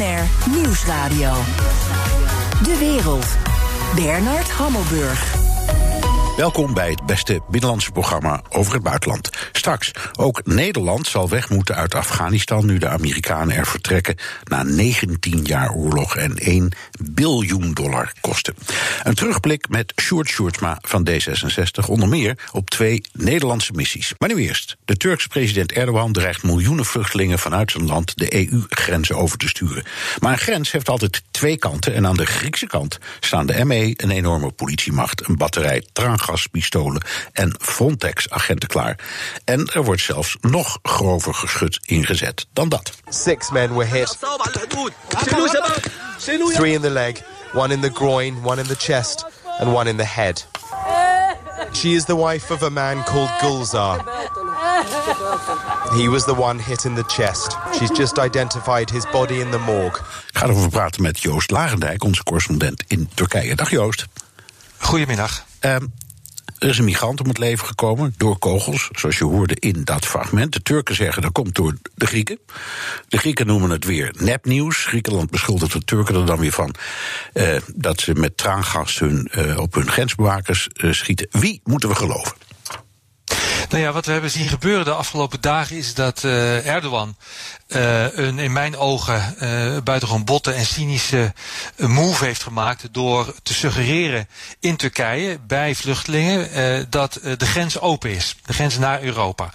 BNR Nieuwsradio. De wereld. Bernard Hammelburg. Welkom bij het beste binnenlandse programma over het buitenland. Straks, ook Nederland zal weg moeten uit Afghanistan nu de Amerikanen er vertrekken na 19 jaar oorlog en 1 biljoen dollar kosten. Een terugblik met Sjoerd Sjoerdsma van D66, onder meer op twee Nederlandse missies. Maar nu eerst, de Turkse president Erdogan dreigt miljoenen vluchtelingen vanuit zijn land de EU-grenzen over te sturen. Maar een grens heeft altijd twee kanten en aan de Griekse kant staan de ME, een enorme politiemacht, een batterij traangas gaspistolen en Frontex-agenten klaar. En er wordt zelfs nog grover geschut ingezet dan dat. Six men were hit. Three in the leg, one in the groin, one in the chest, and one in the head. She is the wife of a man called Gulzar. He was the one hit in the chest. She's just identified his body in the morgue. Ik ga erover praten met Joost Lagendijk, onze correspondent in Turkije. Dag Joost. Goedemiddag. Um, er is een migrant om het leven gekomen door kogels, zoals je hoorde in dat fragment. De Turken zeggen dat komt door de Grieken. De Grieken noemen het weer nepnieuws. Griekenland beschuldigt de Turken er dan weer van uh, dat ze met traangas hun, uh, op hun grensbewakers uh, schieten. Wie moeten we geloven? Nou ja, wat we hebben zien gebeuren de afgelopen dagen is dat uh, Erdogan uh, een in mijn ogen uh, buitengewoon botte en cynische move heeft gemaakt door te suggereren in Turkije bij vluchtelingen dat de grens open is, de grens naar Europa.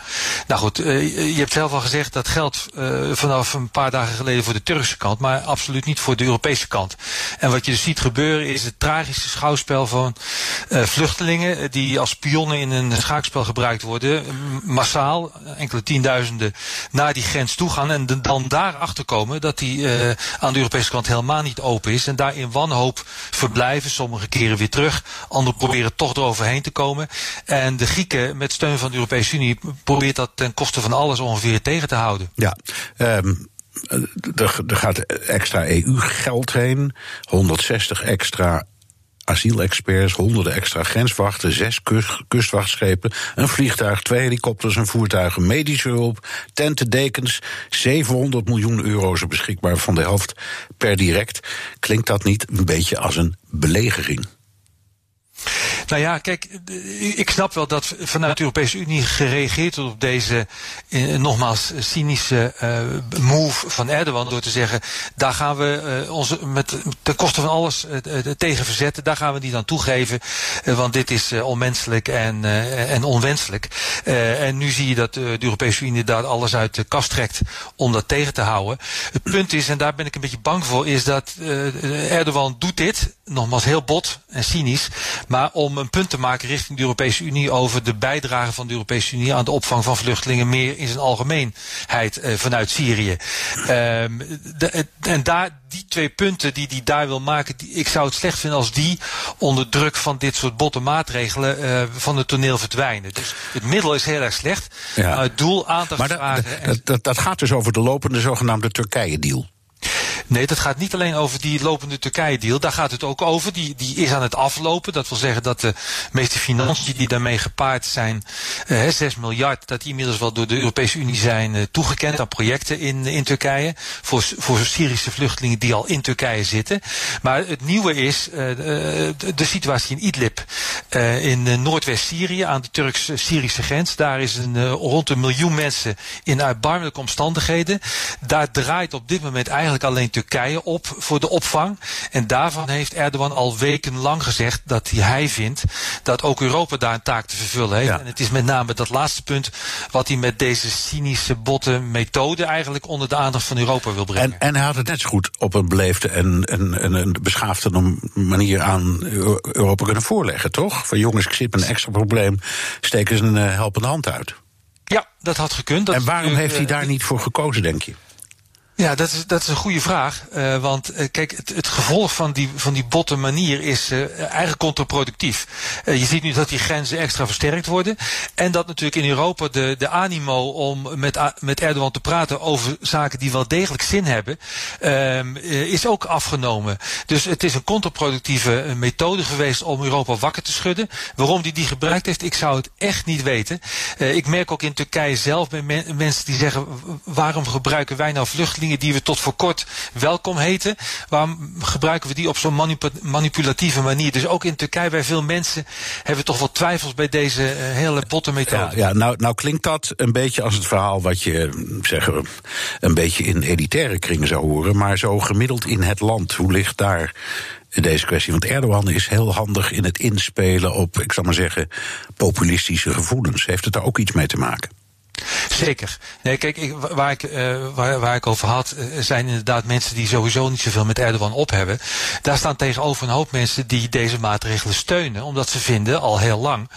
Nou goed, je hebt zelf al gezegd dat geldt vanaf een paar dagen geleden voor de Turkse kant, maar absoluut niet voor de Europese kant. En wat je dus ziet gebeuren is het tragische schouwspel van vluchtelingen die als pionnen in een schaakspel gebruikt worden, massaal, enkele tienduizenden, naar die grens toe gaan en dan daarachter komen dat die uh, aan de Europese kant helemaal niet open is. En daar in wanhoop verblijven. Sommige keren weer terug. Anderen proberen toch eroverheen te komen. En de Grieken met steun van de Europese Unie probeert dat ten koste van alles ongeveer tegen te houden. Ja, um er, er gaat extra EU-geld heen, 160 extra asielexperts, honderden extra grenswachten, zes kustwachtschepen, een vliegtuig, twee helikopters, een voertuig, medische hulp, tenten, dekens. 700 miljoen euro is beschikbaar, van de helft per direct. Klinkt dat niet een beetje als een belegering? Nou ja, kijk, ik snap wel dat vanuit de Europese Unie gereageerd wordt op deze eh, nogmaals cynische uh, move van Erdogan door te zeggen, daar gaan we uh, ons met ten koste van alles uh, tegen verzetten, daar gaan we niet aan toegeven, want dit is onmenselijk en, en onwenselijk. en nu zie je dat de Europese Unie daar alles uit de kast trekt om dat tegen te houden. Het punt is, en daar ben ik een beetje bang voor, is dat Erdogan doet dit, nogmaals heel bot en cynisch, om een punt te maken richting de Europese Unie over de bijdrage van de Europese Unie aan de opvang van vluchtelingen meer in zijn algemeenheid uh, vanuit Syrië. Um, de, en daar, die twee punten die hij daar wil maken, die, ik zou het slecht vinden als die onder druk van dit soort botte maatregelen uh, van het toneel verdwijnen. Dus het middel is heel erg slecht, ja. maar het doel aandacht vragen. Dat, dat, dat gaat dus over de lopende zogenaamde Turkije-deal. Nee, dat gaat niet alleen over die lopende Turkije-deal. Daar gaat het ook over. Die, die is aan het aflopen. Dat wil zeggen dat de meeste financiën die daarmee gepaard zijn, eh, 6 miljard, dat die inmiddels wel door de Europese Unie zijn eh, toegekend aan projecten in, in Turkije. Voor, voor Syrische vluchtelingen die al in Turkije zitten. Maar het nieuwe is uh, de, situatie in Idlib. In Noordwest-Syrië, aan de Turks-Syrische grens. Daar is een, rond een miljoen mensen in erbarmelijke omstandigheden. Daar draait op dit moment eigenlijk alleen Turkije op voor de opvang. En daarvan heeft Erdogan al wekenlang gezegd dat hij vindt dat ook Europa daar een taak te vervullen heeft. Ja. En het is met name dat laatste punt wat hij met deze cynische, botte methode eigenlijk onder de aandacht van Europa wil brengen. En, en hij had het net zo goed op een beleefde en, en, een beschaafde manier aan Europa kunnen voorleggen, toch? Van jongens, ik zit met een extra probleem, steken ze een helpende hand uit. Ja, dat had gekund. Dat en waarom heeft hij daar niet voor gekozen, denk je? Ja, dat is, dat is een goede vraag. Uh, want uh, kijk, het, het, gevolg van die, van die botte manier is uh, eigenlijk contraproductief. je ziet nu dat die grenzen extra versterkt worden. En dat natuurlijk in Europa de, de animo om met, met Erdogan te praten over zaken die wel degelijk zin hebben, ehm, is ook afgenomen. Dus het is een contraproductieve methode geweest om Europa wakker te schudden. Waarom die die gebruikt heeft, ik zou het echt niet weten. ik merk ook in Turkije zelf bij men, mensen die zeggen, waarom gebruiken wij nou vluchtelingen vluchtelingen die we tot voor kort welkom heten, waarom gebruiken we die op zo'n manipulatieve manier? Dus ook in Turkije bij veel mensen hebben we toch wel twijfels bij deze hele botte methode. Ja, ja nou, nou klinkt dat een beetje als het verhaal wat je zeggen, een beetje in elitaire kringen zou horen, maar zo gemiddeld in het land. Hoe ligt daar deze kwestie. Want Erdogan is heel handig in het inspelen op, ik zal maar zeggen, populistische gevoelens. Heeft het daar ook iets mee te maken? Zeker. Nee, kijk, waar, ik, uh, waar, waar, ik over had, uh, zijn inderdaad mensen die sowieso niet zoveel met Erdogan op hebben. Daar staan tegenover een hoop mensen die deze maatregelen steunen, omdat ze vinden al heel lang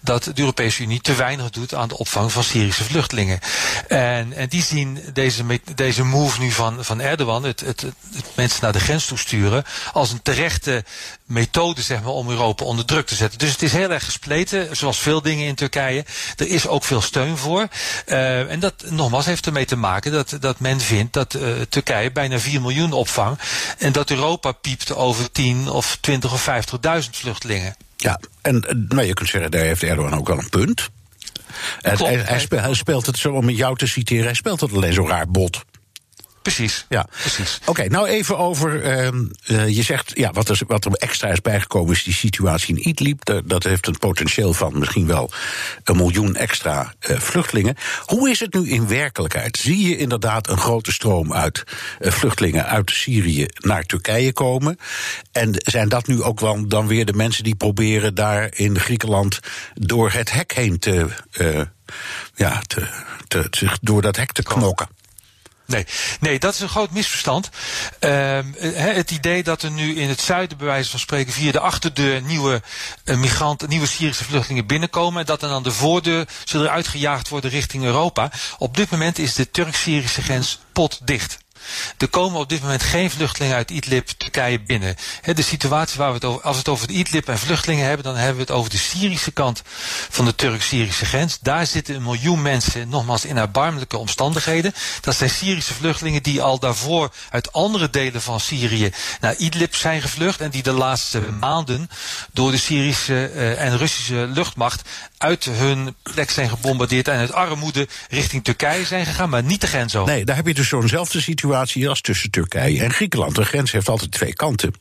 dat de Europese Unie te weinig doet aan de opvang van Syrische vluchtelingen. En, en die zien deze, deze move nu van, van Erdogan, het, het, het, mensen naar de grens toe sturen, als een terechte methode zeg maar, om Europa onder druk te zetten. Dus het is heel erg gespleten, zoals veel dingen in Turkije. Er is ook veel steun voor. Uh, en dat nogmaals heeft ermee te maken dat, dat men vindt dat uh, Turkije bijna 4 miljoen opvangt. En dat Europa piept over 10 of 20 of 50.000 vluchtelingen. Ja, en nou, je kunt zeggen, daar heeft Erdogan ook wel een punt. Klopt, hij, hij, speelt, hij, speelt het zo, om jou te citeren, hij speelt het alleen zo raar bot. Precies. Ja, precies. Oké, nou even over. Uh, je zegt, ja, wat er, wat er extra is bijgekomen is die situatie in Idlib. Dat heeft een potentieel van misschien wel een miljoen extra uh, vluchtelingen. Hoe is het nu in werkelijkheid? Zie je inderdaad een grote stroom uit uh, vluchtelingen uit Syrië naar Turkije komen? En zijn dat nu ook wel dan weer de mensen die proberen daar in Griekenland door het hek heen te. ja, te, te, zich door dat hek te knokken? Nee, nee, dat is een groot misverstand. Uh, het idee dat er nu in het zuiden, bij wijze van spreken, via de achterdeur nieuwe uh, migranten, nieuwe Syrische vluchtelingen binnenkomen. En dat dan aan de voordeur zullen uitgejaagd worden richting Europa. Op dit moment is de Turk-Syrische grens potdicht. Er komen op dit moment geen vluchtelingen uit Idlib, Turkije binnen. de situatie waar we het over, als we het over Idlib en vluchtelingen hebben, dan hebben we het over de Syrische kant van de Turk-Syrische grens. Daar zitten een miljoen mensen, nogmaals in erbarmelijke omstandigheden. Dat zijn Syrische vluchtelingen die al daarvoor uit andere delen van Syrië naar Idlib zijn gevlucht en die de laatste maanden door de Syrische uh, en Russische luchtmacht uit hun plek zijn gebombardeerd en uit armoede richting Turkije zijn gegaan, maar niet de grens over. Nee, daar heb je dus zo'nzelfde situatie als tussen Turkije en Griekenland. De grens heeft altijd twee kanten.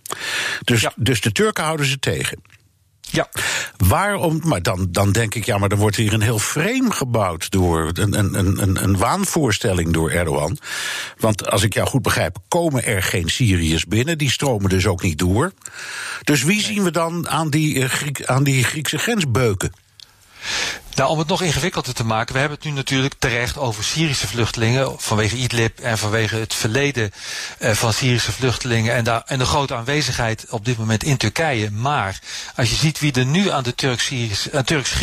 Dus, ja. dus de Turken houden ze tegen. Ja. Waarom? Maar dan, dan denk ik, ja, maar er wordt hier een heel frame gebouwd door een, een, een, een waanvoorstelling door Erdogan. Want als ik jou goed begrijp, komen er geen Syriërs binnen. Die stromen dus ook niet door. Dus wie zien we dan aan die, Griek, aan die Griekse grens beuken? Nou, om het nog ingewikkelder te maken, we hebben het nu natuurlijk terecht over Syrische vluchtelingen vanwege Idlib en vanwege het verleden uh, van Syrische vluchtelingen en, daar, en de grote aanwezigheid op dit moment in Turkije. Maar als je ziet wie er nu aan de Turks-Griekse Turks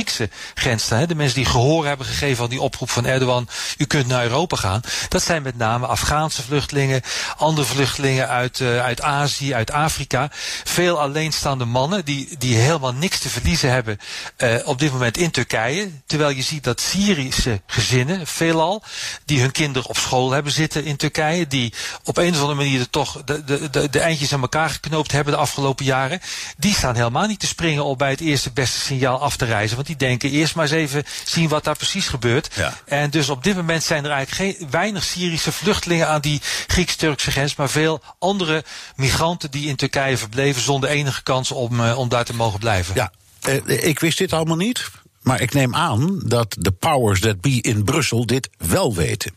grens staan, de mensen die gehoor hebben gegeven aan die oproep van Erdogan, u kunt naar Europa gaan, dat zijn met name Afghaanse vluchtelingen, andere vluchtelingen uit, uh, uit Azië, uit Afrika. Veel alleenstaande mannen die, die helemaal niks te verliezen hebben uh, op dit moment in Turkije. Terwijl je ziet dat Syrische gezinnen, veelal, die hun kinderen op school hebben zitten in Turkije, die op een of andere manier toch de, de, de, de eindjes aan elkaar geknoopt hebben de afgelopen jaren, die staan helemaal niet te springen om bij het eerste beste signaal af te reizen. Want die denken eerst maar eens even zien wat daar precies gebeurt. Ja. En dus op dit moment zijn er eigenlijk geen, weinig Syrische vluchtelingen aan die Grieks-Turkse grens, maar veel andere migranten die in Turkije verbleven zonder enige kans om, uh, om daar te mogen blijven. Ja, uh, ik wist dit allemaal niet. Maar ik neem aan dat de powers that be in Brussel dit wel weten.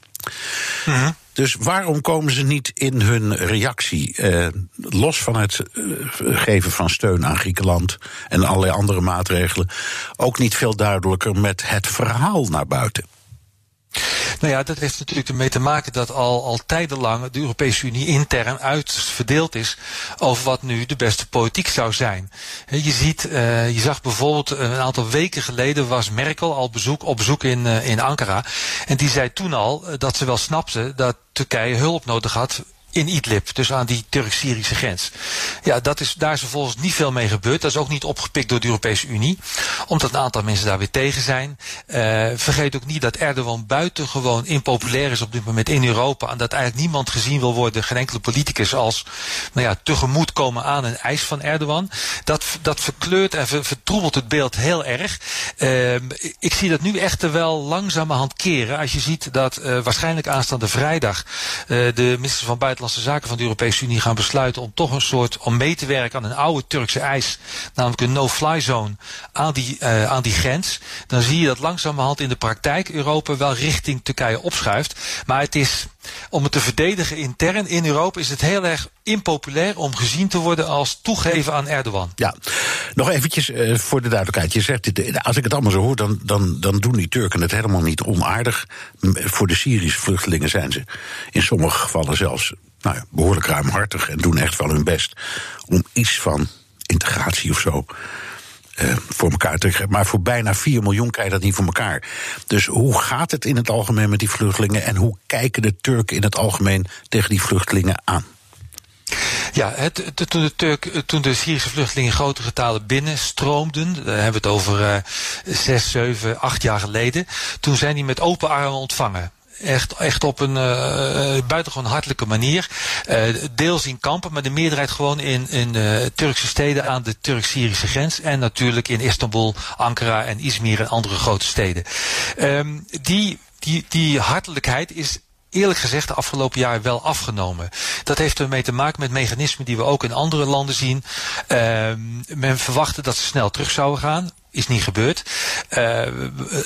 Mhm. Dus waarom komen ze niet in hun reactie, eh, los van het eh, geven van steun aan Griekenland en allerlei andere maatregelen, ook niet veel duidelijker met het verhaal naar buiten? Nou ja, dat heeft natuurlijk ermee te maken dat al, al tijdenlang de Europese Unie intern uitverdeeld is over wat nu de beste politiek zou zijn. Je ziet, uh, je zag bijvoorbeeld een aantal weken geleden was Merkel al bezoek, op bezoek in, uh, in Ankara. En die zei toen al dat ze wel snapte dat Turkije hulp nodig had in Idlib, dus aan die Turk-Syrische grens. Ja, dat is, daar is vervolgens niet veel mee gebeurd. Dat is ook niet opgepikt door de Europese Unie, omdat een aantal mensen daar weer tegen zijn. Uh, vergeet ook niet dat Erdogan buitengewoon impopulair is op dit moment in Europa en dat eigenlijk niemand gezien wil worden, geen enkele politicus, als nou ja, tegemoet komen aan een eis van Erdogan. Dat, dat verkleurt en ver, vertroebelt het beeld heel erg. Uh, ik zie dat nu echter wel langzamerhand keren. Als je ziet dat uh, waarschijnlijk aanstaande vrijdag de minister van Buitenlandse Zaken van de Europese Unie gaan besluiten om toch een soort, om mee te werken aan een oude Turkse eis, namelijk een no-fly zone aan die, uh, aan die grens, dan zie je dat langzamerhand in de praktijk Europa wel richting Turkije opschuift. Maar het is, om het te verdedigen intern in Europa, is het heel erg impopulair om gezien te worden als toegeven aan Erdogan. Ja, nog eventjes uh, voor de duidelijkheid. Je zegt, als ik het allemaal zo hoor, dan, dan, dan doen die Turken het helemaal niet onaardig. Voor de Syrische vluchtelingen zijn ze in sommige gevallen zelfs nou ja, behoorlijk ruimhartig en doen echt wel hun best om iets van integratie of zo uh, voor elkaar. Maar voor bijna 4 miljoen krijg je dat niet voor elkaar. Dus hoe gaat het in het algemeen met die vluchtelingen en hoe kijken de Turken in het algemeen tegen die vluchtelingen aan? Ja, het, toen, de Turk, toen de Syrische vluchtelingen in grote getalen binnenstroomden, daar hebben we het over uh, zes, zeven, acht jaar geleden, toen zijn die met open armen ontvangen. Echt, echt op een uh, buitengewoon hartelijke manier. Uh, deels in kampen, maar de meerderheid gewoon in, in Turkse steden aan de Turk-Syrische grens. En natuurlijk in Istanbul, Ankara en Izmir en andere grote steden. Um, die, die, die hartelijkheid is eerlijk gezegd de afgelopen jaar wel afgenomen. Dat heeft ermee te maken met mechanismen die we ook in andere landen zien. Uh, men verwachtte dat ze snel terug zouden gaan is niet gebeurd. Uh,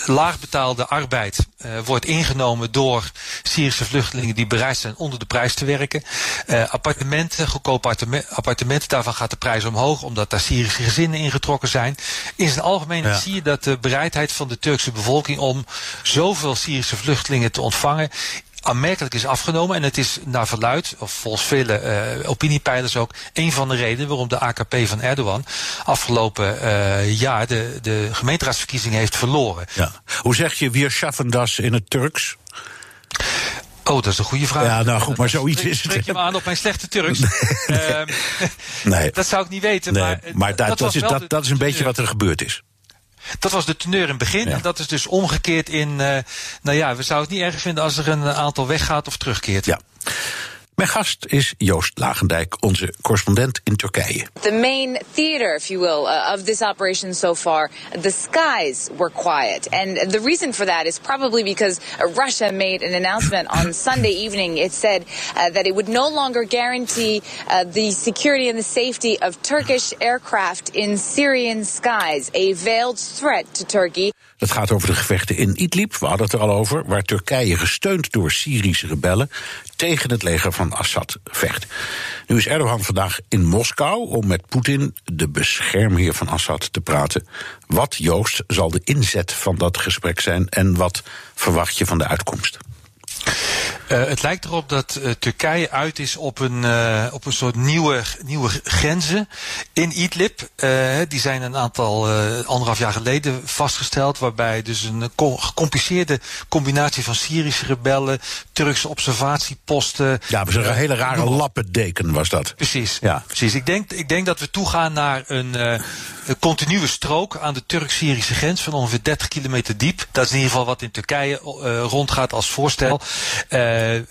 laagbetaalde arbeid uh, wordt ingenomen door Syrische vluchtelingen die bereid zijn onder de prijs te werken. Uh, appartementen, goedkope appartementen, daarvan gaat de prijs omhoog omdat daar Syrische gezinnen ingetrokken zijn. In zijn algemeen ja. zie je dat de bereidheid van de Turkse bevolking om zoveel Syrische vluchtelingen te ontvangen aanmerkelijk is afgenomen. En het is naar verluid, of volgens vele uh, opiniepeilers ook, een van de redenen waarom de AKP van Erdogan afgelopen uh, jaar de, de gemeenteraadsverkiezingen heeft verloren. Ja. Hoe zeg je weer schaffen das in het Turks? Oh, dat is een goede vraag. Ja, nou goed, maar zoiets is het. Spreek je me aan op mijn slechte Turks? nee. Um, nee. Dat zou ik niet weten. Nee. Maar, maar dat, dat, dat is, dat, dat is een beetje wat er gebeurd is. Dat was de teneur in het begin. Ja. En dat is dus omgekeerd in. Uh, nou ja, we zouden het niet erg vinden als er een aantal weggaat of terugkeert. Ja. Mijn gast is Joost Lagendijk, onze correspondent in Turkije. The main theater, if you will, uh, of this operation so far, the skies were quiet. And the reason for that is probably because Russia made an announcement on Sunday evening. It said uh, that it would no longer guarantee uh, the security and the safety of Turkish aircraft in Syrian skies, a veiled threat to Turkey. Dat gaat over de gevechten in Idlib, we hadden het er al over, waar Turkije gesteund door Syrische rebellen tegen het leger van Assad vecht. Nu is Erdogan vandaag in Moskou om met Poetin, de beschermheer van Assad, te praten. Wat, Joost, zal de inzet van dat gesprek zijn en wat verwacht je van de uitkomst? Uh, het lijkt erop dat uh, Turkije uit is op een, uh, op een soort nieuwe, nieuwe grenzen in Idlib. die zijn een aantal, anderhalf jaar geleden vastgesteld. Waarbij dus een gecompliceerde combinatie van Syrische rebellen, Turkse observatieposten. Ja, een hele rare lappendeken was dat. Precies, ja. precies. Ik denk, ik denk dat we toegaan naar een, een continue strook aan de Turk-Syrische grens van ongeveer 30 kilometer diep. Dat is in ieder geval wat in Turkije rondgaat als voorstel. Uh,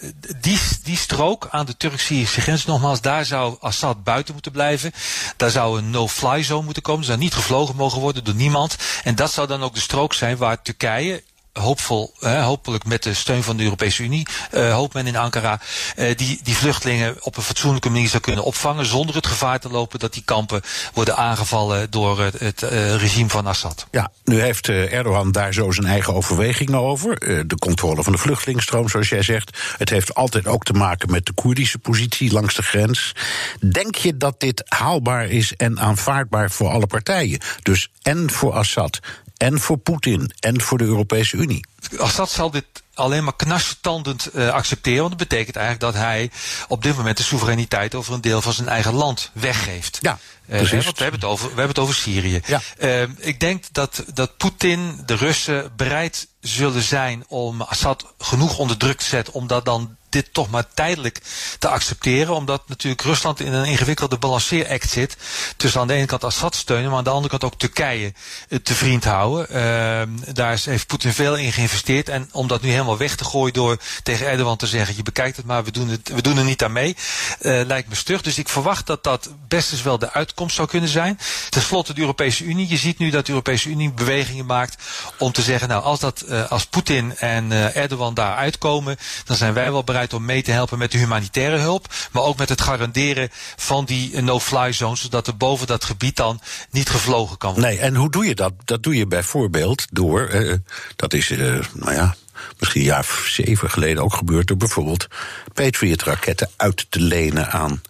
die, die strook aan de Turk-Syrische grens, nogmaals, daar zou Assad buiten moeten blijven. Daar zou een no-fly zone moeten komen. Er zou niet gevlogen mogen worden door niemand. En dat zou dan ook de strook zijn waar Turkije hoopvol, uh, hopelijk met de steun van de Europese Unie, uh, hoopt men in Ankara, uh, die, die vluchtelingen op een fatsoenlijke manier zou kunnen opvangen, zonder het gevaar te lopen dat die kampen worden aangevallen door het, het regime van Assad. Ja, nu heeft Erdogan daar zo zijn eigen overwegingen over. de controle van de vluchtelingenstroom, zoals jij zegt. Het heeft altijd ook te maken met de Koerdische positie langs de grens. Denk je dat dit haalbaar is en aanvaardbaar voor alle partijen? Dus en voor Assad en voor Poetin en voor de Europese Unie. Assad zal dit alleen maar knarsetandend uh, accepteren. Want dat betekent eigenlijk dat hij op dit moment de soevereiniteit over een deel van zijn eigen land weggeeft. Ja, precies. Uh, want we hebben het over, we hebben het over Syrië. Ja. Uh, ik denk dat, dat Poetin, de Russen, bereid zullen zijn om Assad genoeg onder druk te zetten om dat dan dit toch maar tijdelijk te accepteren. Omdat natuurlijk Rusland in een ingewikkelde balanceeract zit. Tussen aan de ene kant Assad steunen, maar aan de andere kant ook Turkije eh, te vriend houden. Uh, daar heeft Poetin veel in geïnvesteerd. En om dat nu helemaal weg te gooien door tegen Erdogan te zeggen: je bekijkt het maar, we doen, het, we doen er niet aan mee. Uh, lijkt me stug. Dus ik verwacht dat dat best eens wel de uitkomst zou kunnen zijn. Ten slotte de Europese Unie. Je ziet nu dat de Europese Unie bewegingen maakt om te zeggen: nou, als, dat, uh, als Poetin en Erdogan daar uitkomen, dan zijn wij wel bereid om mee te helpen met de humanitaire hulp. Maar ook met het garanderen van die no-fly zones. Zodat er boven dat gebied dan niet gevlogen kan worden. Nee, en hoe doe je dat? Dat doe je bijvoorbeeld door, uh, dat is, uh, nou ja, misschien een jaar of zeven geleden ook gebeurd, door bijvoorbeeld Patriot-raketten uit te lenen aan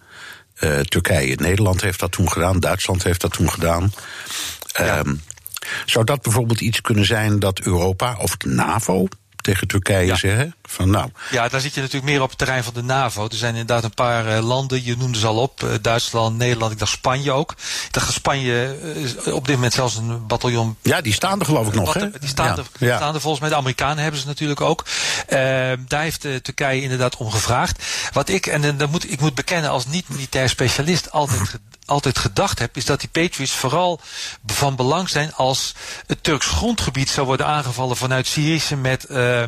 uh, Turkije. Nederland heeft dat toen gedaan, Duitsland heeft dat toen gedaan. Ja. Um, zou dat bijvoorbeeld iets kunnen zijn dat Europa of de NAVO tegen Turkije ja. zeggen? Van, nou. Ja, daar zit je natuurlijk meer op het terrein van de NAVO. Er zijn inderdaad een paar uh, landen, je noemde ze al op. Uh, Duitsland, Nederland, ik dacht Spanje ook. Ik dacht Spanje uh, op dit moment zelfs een bataljon. Ja, die staan er geloof ik nog, hè? Die staan, ja. er, staan er volgens mij. De Amerikanen hebben ze natuurlijk ook. daar heeft Turkije inderdaad om gevraagd. Wat ik, en dan moet, ik moet bekennen als niet-militair specialist, altijd altijd gedacht heb, is dat die Patriots vooral van belang zijn als het Turks grondgebied zou worden aangevallen vanuit Syrische met, uh,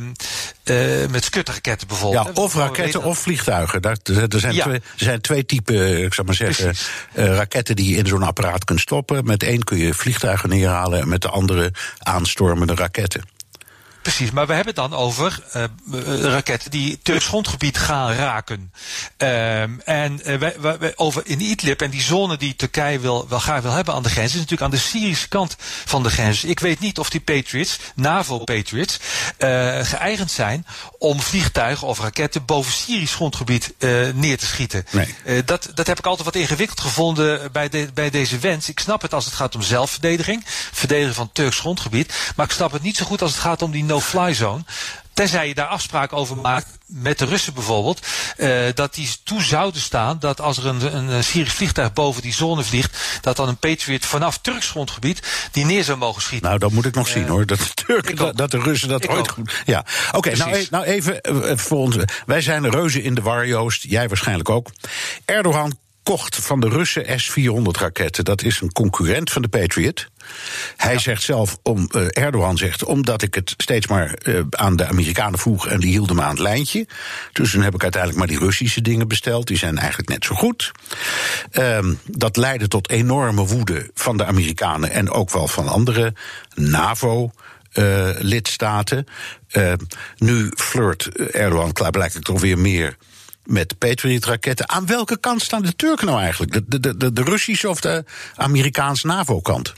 uh, met skutterraketten bijvoorbeeld. Ja, of raketten of vliegtuigen. Daar, er, zijn ja. twee, er zijn twee typen, ik zou maar zeggen, uh, raketten die je in zo'n apparaat kunt stoppen. Met één kun je vliegtuigen neerhalen en met de andere aanstormende raketten. Precies, maar we hebben het dan over uh, raketten die Turks grondgebied gaan raken. Um, en uh, wij, wij, over in Idlib en die zone die Turkije wil, wel graag wil hebben aan de grens, is natuurlijk aan de Syrische kant van de grens. Ik weet niet of die Patriots, NAVO-Patriots, geëigend zijn om vliegtuigen of raketten boven Syrisch grondgebied neer te schieten. Nee. dat, dat heb ik altijd wat ingewikkeld gevonden bij, de, bij deze wens. Ik snap het als het gaat om zelfverdediging, verdedigen van Turks grondgebied, maar ik snap het niet zo goed als het gaat om die no-fly zone. Tenzij je daar afspraken over maakt, met de Russen bijvoorbeeld, uh, dat die toe zouden staan dat als er een, een Syrisch vliegtuig boven die zone vliegt, dat dan een Patriot vanaf Turks grondgebied die neer zou mogen schieten. Nou, dat moet ik nog uh, zien hoor. Dat de, dat, dat, de Russen dat ik ooit ook. goed. Ja, oké. Okay, nou, nou even uh, voor ons. Wij zijn reuzen in de war, Joost. Jij waarschijnlijk ook. Erdogan kocht van de Russen S-400-raketten. Dat is een concurrent van de Patriot. Hij zegt zelf, om, uh, Erdogan zegt, omdat ik het steeds maar uh, aan de Amerikanen vroeg en die hielden me aan het lijntje. Dus toen heb ik uiteindelijk maar die Russische dingen besteld. Die zijn eigenlijk net zo goed. Um, dat leidde tot enorme woede van de Amerikanen en ook wel van andere NAVO. Uh, lidstaten. Uh, nu flirt Erdogan klaarblijkelijk toch weer meer met Patriot-raketten. Aan welke kant staan de Turken nou eigenlijk? De, de, de, de Russische of de Amerikaanse NAVO-kant?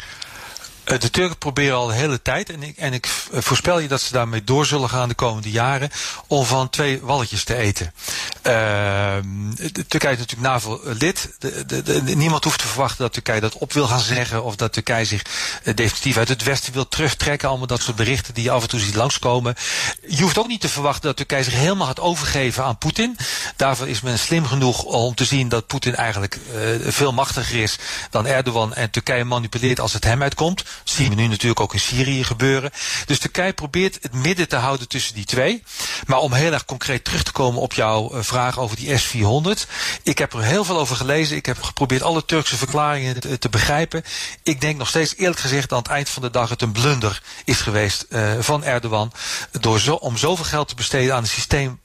De Turken proberen al de hele tijd, en ik, en ik voorspel je dat ze daarmee door zullen gaan de komende jaren, om van twee walletjes te eten. De Turkije is natuurlijk NAVO-lid. Niemand hoeft te verwachten dat Turkije dat op wil gaan zeggen, of dat Turkije zich uh, definitief uit het Westen wil terugtrekken. Allemaal dat soort berichten die je af en toe ziet langskomen. Je hoeft ook niet te verwachten dat Turkije zich helemaal gaat overgeven aan Poetin. Daarvoor is men slim genoeg om te zien dat Poetin eigenlijk veel machtiger is dan Erdogan en Turkije manipuleert als het hem uitkomt zien we nu natuurlijk ook in Syrië gebeuren. Dus Turkije probeert het midden te houden tussen die twee. Maar om heel erg concreet terug te komen op jouw uh, vraag over die S-400. Ik heb er heel veel over gelezen. Ik heb geprobeerd alle Turkse verklaringen te, te, begrijpen. Ik denk nog steeds eerlijk gezegd aan het eind van de dag het een blunder is geweest uh, van Erdogan. Door zo, om zoveel geld te besteden aan een systeem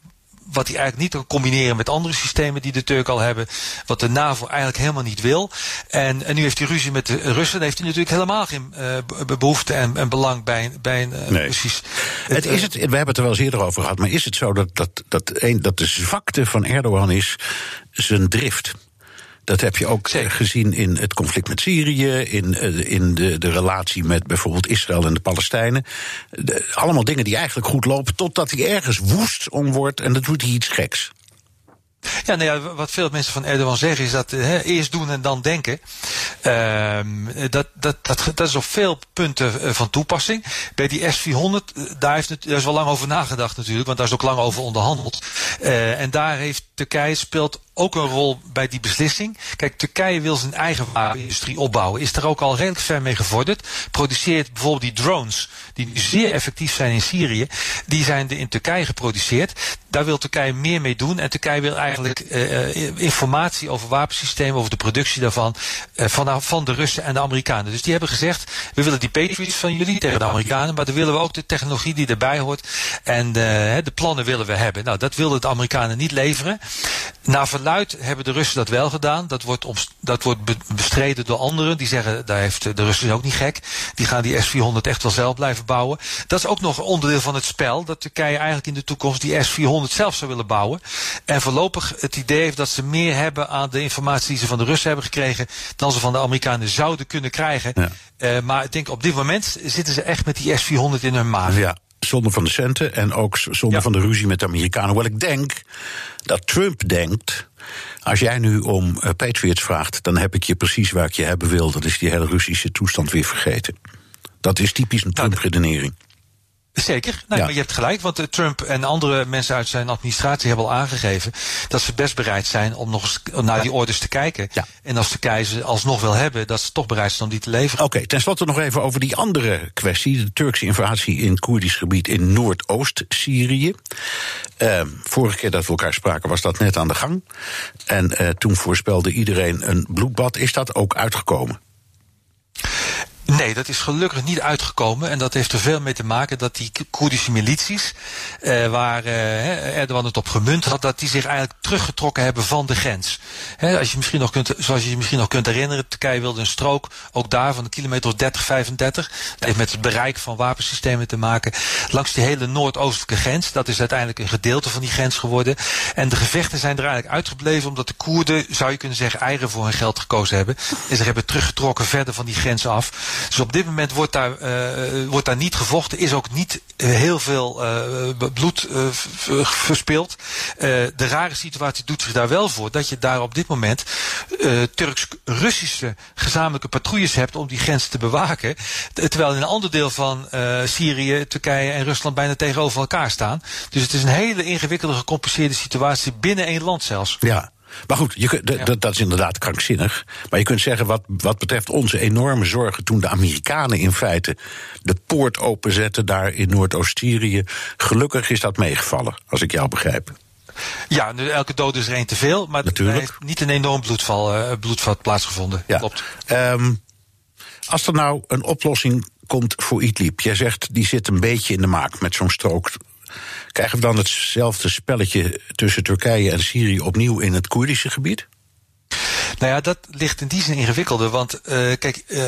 wat hij eigenlijk niet kan combineren met andere systemen die de Turken al hebben. Wat de NAVO eigenlijk helemaal niet wil. En, en nu heeft hij ruzie met de Russen. Dan heeft hij natuurlijk helemaal geen uh, behoefte en, en, belang bij, bij een uh, nee. Russisch. Het, is het, we hebben het er wel eens eerder over gehad. Maar is het zo dat, dat, dat, een, dat de zwakte van Erdogan is zijn drift? Dat heb je ook Zeker. gezien in het conflict met Syrië, in, in de, de relatie met bijvoorbeeld Israël en de Palestijnen. De, allemaal dingen die eigenlijk goed lopen, totdat hij ergens woest om wordt en dan doet hij iets geks. Ja, nou ja, wat veel mensen van Erdogan zeggen is dat he, eerst doen en dan denken. Uh, dat, dat, dat, dat is op veel punten van toepassing. Bij die S-400, daar, heeft het, daar is wel lang over nagedacht natuurlijk, want daar is ook lang over onderhandeld. Uh, en daar heeft Turkije speelt ook een rol bij die beslissing. Kijk, Turkije wil zijn eigen wapenindustrie opbouwen. Is er ook al redelijk ver mee gevorderd. Produceert bijvoorbeeld die drones, die nu zeer effectief zijn in Syrië. Die zijn in Turkije geproduceerd. Daar wil Turkije meer mee doen. En Turkije wil eigenlijk uh, informatie over wapensystemen, over de productie daarvan, uh, van, van de Russen en de Amerikanen. Dus die hebben gezegd, we willen die Patriots van jullie tegen de Amerikanen, maar dan willen we ook de technologie die erbij hoort. En de plannen willen we hebben. Nou, dat wilden de Amerikanen niet leveren. Naar verluid hebben de Russen dat wel gedaan. Dat wordt, dat wordt bestreden door anderen. Die zeggen, daar heeft de Russen ook niet gek. Die gaan die S-400 echt wel zelf blijven bouwen. Dat is ook nog onderdeel van het spel. Dat Turkije eigenlijk in de toekomst die S-400 zelf zou willen bouwen. En voorlopig het idee heeft dat ze meer hebben aan de informatie die ze van de Russen hebben gekregen. dan ze van de Amerikanen zouden kunnen krijgen. Ja. Uh, maar ik denk op dit moment zitten ze echt met die S-400 in hun maag. Ja. Zonder van de centen en ook zonder van de ruzie met de Amerikanen. Hoewel ik denk dat Trump denkt. Als jij nu om uh, Patriots vraagt, dan heb ik je precies waar ik je hebben wil. Dat is die hele Russische toestand weer vergeten. Dat is typisch een nou, Trump-redenering. Zeker, nee, maar je hebt gelijk, want eh, Trump en andere mensen uit zijn administratie hebben al aangegeven dat ze best bereid zijn om nog eens naar die orders te kijken. Ja. En als de keizer alsnog wil hebben, dat ze toch bereid zijn om die te leveren. Oké, okay, tenslotte nog even over die andere kwestie, de Turkse invasie in Koerdisch gebied in Noordoost-Syrië. Uh, vorige keer dat we elkaar spraken was dat net aan de gang. En uh, toen voorspelde iedereen een bloedbad. Is dat ook uitgekomen? Nee, dat is gelukkig niet uitgekomen. En dat heeft er veel mee te maken dat die Koerdische milities, eh, waar eh, Erdogan het op gemunt had, dat die zich eigenlijk teruggetrokken hebben van de grens. Als je misschien nog kunt, zoals je je misschien nog kunt herinneren, Turkije wilde een strook, ook daar van een kilometer of 30, 35. Dat heeft met het bereik van wapensystemen te maken. Langs die hele noordoostelijke grens. Dat is uiteindelijk een gedeelte van die grens geworden. En de gevechten zijn er eigenlijk uitgebleven omdat de Koerden, zou je kunnen zeggen, eigen voor hun geld gekozen hebben. En zich hebben teruggetrokken verder van die grens af. Dus op dit moment wordt daar, uh, wordt daar niet gevochten. Is ook niet uh, heel veel bloed verspild. de rare situatie doet zich daar wel voor. Dat je daar op dit moment Turks-Russische gezamenlijke patrouilles hebt om die grens te bewaken. Terwijl in een ander deel van Syrië, Turkije en Rusland bijna tegenover elkaar staan. Dus het is een hele ingewikkelde, gecompliceerde situatie binnen één land zelfs. Ja. Maar goed, je, dat, dat is inderdaad krankzinnig. Maar je kunt zeggen, wat, wat betreft onze enorme zorgen toen de Amerikanen in feite de poort openzetten daar in Noordoost-Syrië, gelukkig is dat meegevallen, als ik jou begrijp. Ja, nu, elke dood is er één te veel, maar er heeft niet een enorm bloedval, uh, bloedvat plaatsgevonden. Ja. Klopt. Um, als er nou een oplossing komt voor Idlib, jij zegt die zit een beetje in de maak met zo'n strook Krijgen we dan hetzelfde spelletje tussen Turkije en Syrië opnieuw in het Koerdische gebied? Nou ja, dat ligt in die zin ingewikkelder. Want uh, kijk, uh,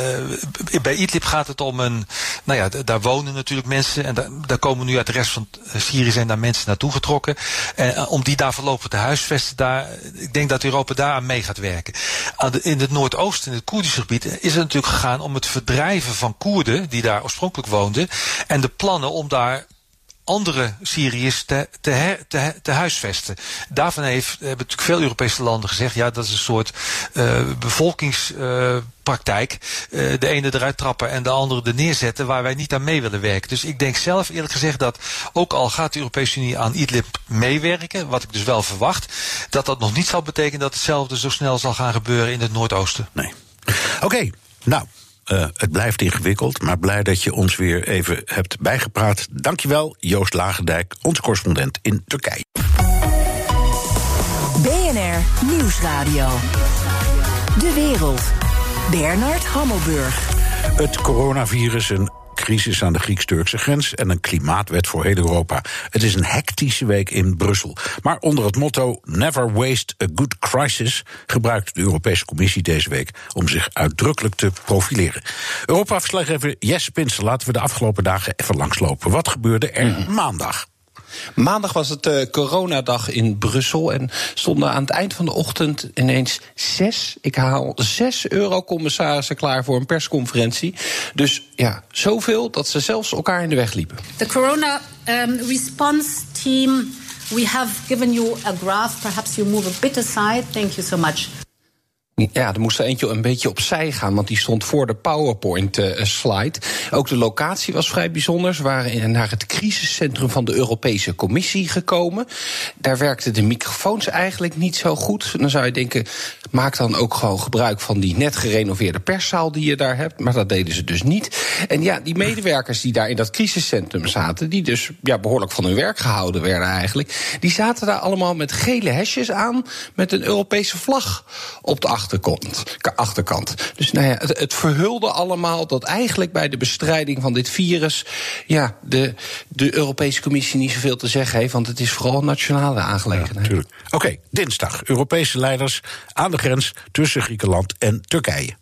bij Idlib gaat het om een. Nou ja, daar wonen natuurlijk mensen. En daar, komen nu uit de rest van Syrië zijn daar mensen naartoe getrokken. En om die daar voorlopig te huisvesten, daar, ik denk dat Europa daar aan mee gaat werken. in het Noordoosten, in het Koerdische gebied, is het natuurlijk gegaan om het verdrijven van Koerden, die daar oorspronkelijk woonden. En de plannen om daar andere Syriërs te, te, te, te huisvesten. Daarvan heeft, hebben natuurlijk veel Europese landen gezegd... ja, dat is een soort uh, bevolkingspraktijk. Uh, uh, de ene eruit trappen en de andere er neerzetten... waar wij niet aan mee willen werken. Dus ik denk zelf eerlijk gezegd dat... ook al gaat de Europese Unie aan Idlib meewerken... wat ik dus wel verwacht... dat dat nog niet zal betekenen dat hetzelfde zo snel zal gaan gebeuren in het Noordoosten. Nee. Oké, nou... Uh, het blijft ingewikkeld, maar blij dat je ons weer even hebt bijgepraat. Dankjewel, Joost Lagendijk, onze correspondent in Turkije. BNR Nieuwsradio. De wereld. Bernard Hammelburg. Het coronavirus, een crisis aan de Grieks-Turkse grens en een klimaatwet voor heel Europa. Het is een hectische week in Brussel. Maar onder het motto Never Waste a Good Crisis gebruikt de Europese Commissie deze week om zich uitdrukkelijk te profileren. Europa-verslaggever Jesse Pinsel laten we de afgelopen dagen even langslopen. Wat gebeurde er mhm. maandag? Maandag was het uh, coronadag in Brussel. En stonden aan het eind van de ochtend ineens zes, ik haal zes eurocommissarissen klaar voor een persconferentie. Dus ja, zoveel dat ze zelfs elkaar in de weg liepen. The corona um, response team, we have given you a graph. Perhaps you move a bit aside. Thank you so much. Ja, er moest er eentje een beetje opzij gaan, want die stond voor de PowerPoint-slide. Ook de locatie was vrij bijzonder. Ze waren naar het crisiscentrum van de Europese Commissie gekomen. Daar werkten de microfoons eigenlijk niet zo goed. Dan zou je denken, maak dan ook gewoon gebruik van die net gerenoveerde perszaal die je daar hebt. Maar dat deden ze dus niet. En ja, die medewerkers die daar in dat crisiscentrum zaten, die dus ja, behoorlijk van hun werk gehouden werden eigenlijk, die zaten daar allemaal met gele hesjes aan met een Europese vlag op de achtergrond achterkant. achterkant. Dus nou ja, het, verhulde allemaal dat eigenlijk bij de bestrijding van dit virus. ja, de, de Europese Commissie niet zoveel te zeggen heeft, want het is vooral een nationale aangelegenheid. Oké, dinsdag. Europese leiders aan de grens tussen Griekenland en Turkije.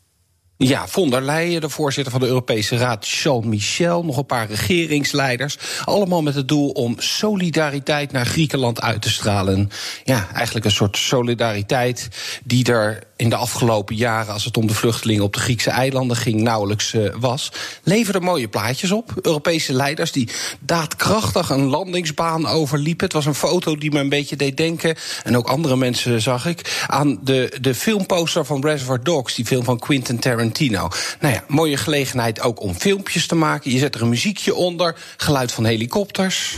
Ja, von der Leyen, de voorzitter van de Europese Raad, Charles Michel, nog een paar regeringsleiders. Allemaal met het doel om solidariteit naar Griekenland uit te stralen. Ja, eigenlijk een soort solidariteit die er in de afgelopen jaren, als het om de vluchtelingen op de Griekse eilanden ging, nauwelijks uh, was. Leverde mooie plaatjes op. Europese leiders die daadkrachtig een landingsbaan overliepen. Het was een foto die me een beetje deed denken, en ook andere mensen zag ik, aan de, de filmposter van Reservoir Dogs, die film van Quentin Tarantino. Nou ja, mooie gelegenheid ook om filmpjes te maken. Je zet er een muziekje onder, geluid van helikopters.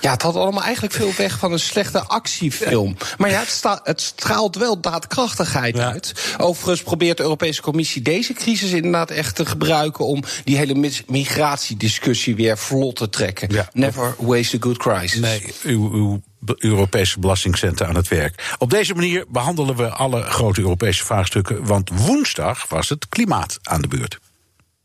Ja, het had allemaal eigenlijk veel weg van een slechte actiefilm. Maar ja, het, het straalt wel daadkrachtigheid uit. Overigens probeert de Europese Commissie deze crisis inderdaad echt te gebruiken om die hele migratiediscussie weer vlot te trekken. Never waste a good crisis. Nee, uw, uw Europese belastingcenten aan het werk. Op deze manier behandelen we alle grote Europese vraagstukken, want woensdag was het klimaat aan de beurt.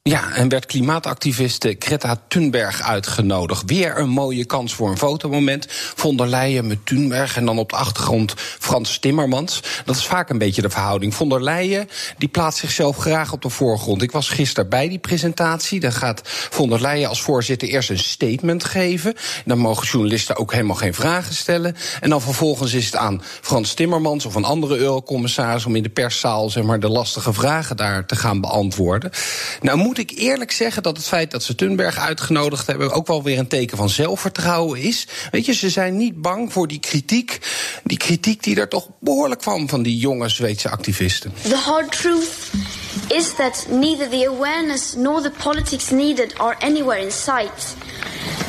Ja, en werd klimaatactiviste Greta Thunberg uitgenodigd. Weer een mooie kans voor een fotomoment. Von der Leyen met Thunberg en dan op de achtergrond Frans Timmermans. Dat is vaak een beetje de verhouding. Von der Leyen die plaatst zichzelf graag op de voorgrond. Ik was gisteren bij die presentatie. Dan gaat von der Leyen als voorzitter eerst een statement geven. Dan mogen journalisten ook helemaal geen vragen stellen. En dan vervolgens is het aan Frans Timmermans of een andere eurocommissaris... om in de perszaal zeg maar, de lastige vragen daar te gaan beantwoorden. Nou moet ik eerlijk zeggen dat het feit dat ze Thunberg uitgenodigd hebben ook wel weer een teken van zelfvertrouwen is. Weet je, ze zijn niet bang voor die kritiek. Die kritiek die er toch behoorlijk kwam van die jonge Zweedse activisten. The hard truth is that neither the awareness nor the politics needed are anywhere in sight.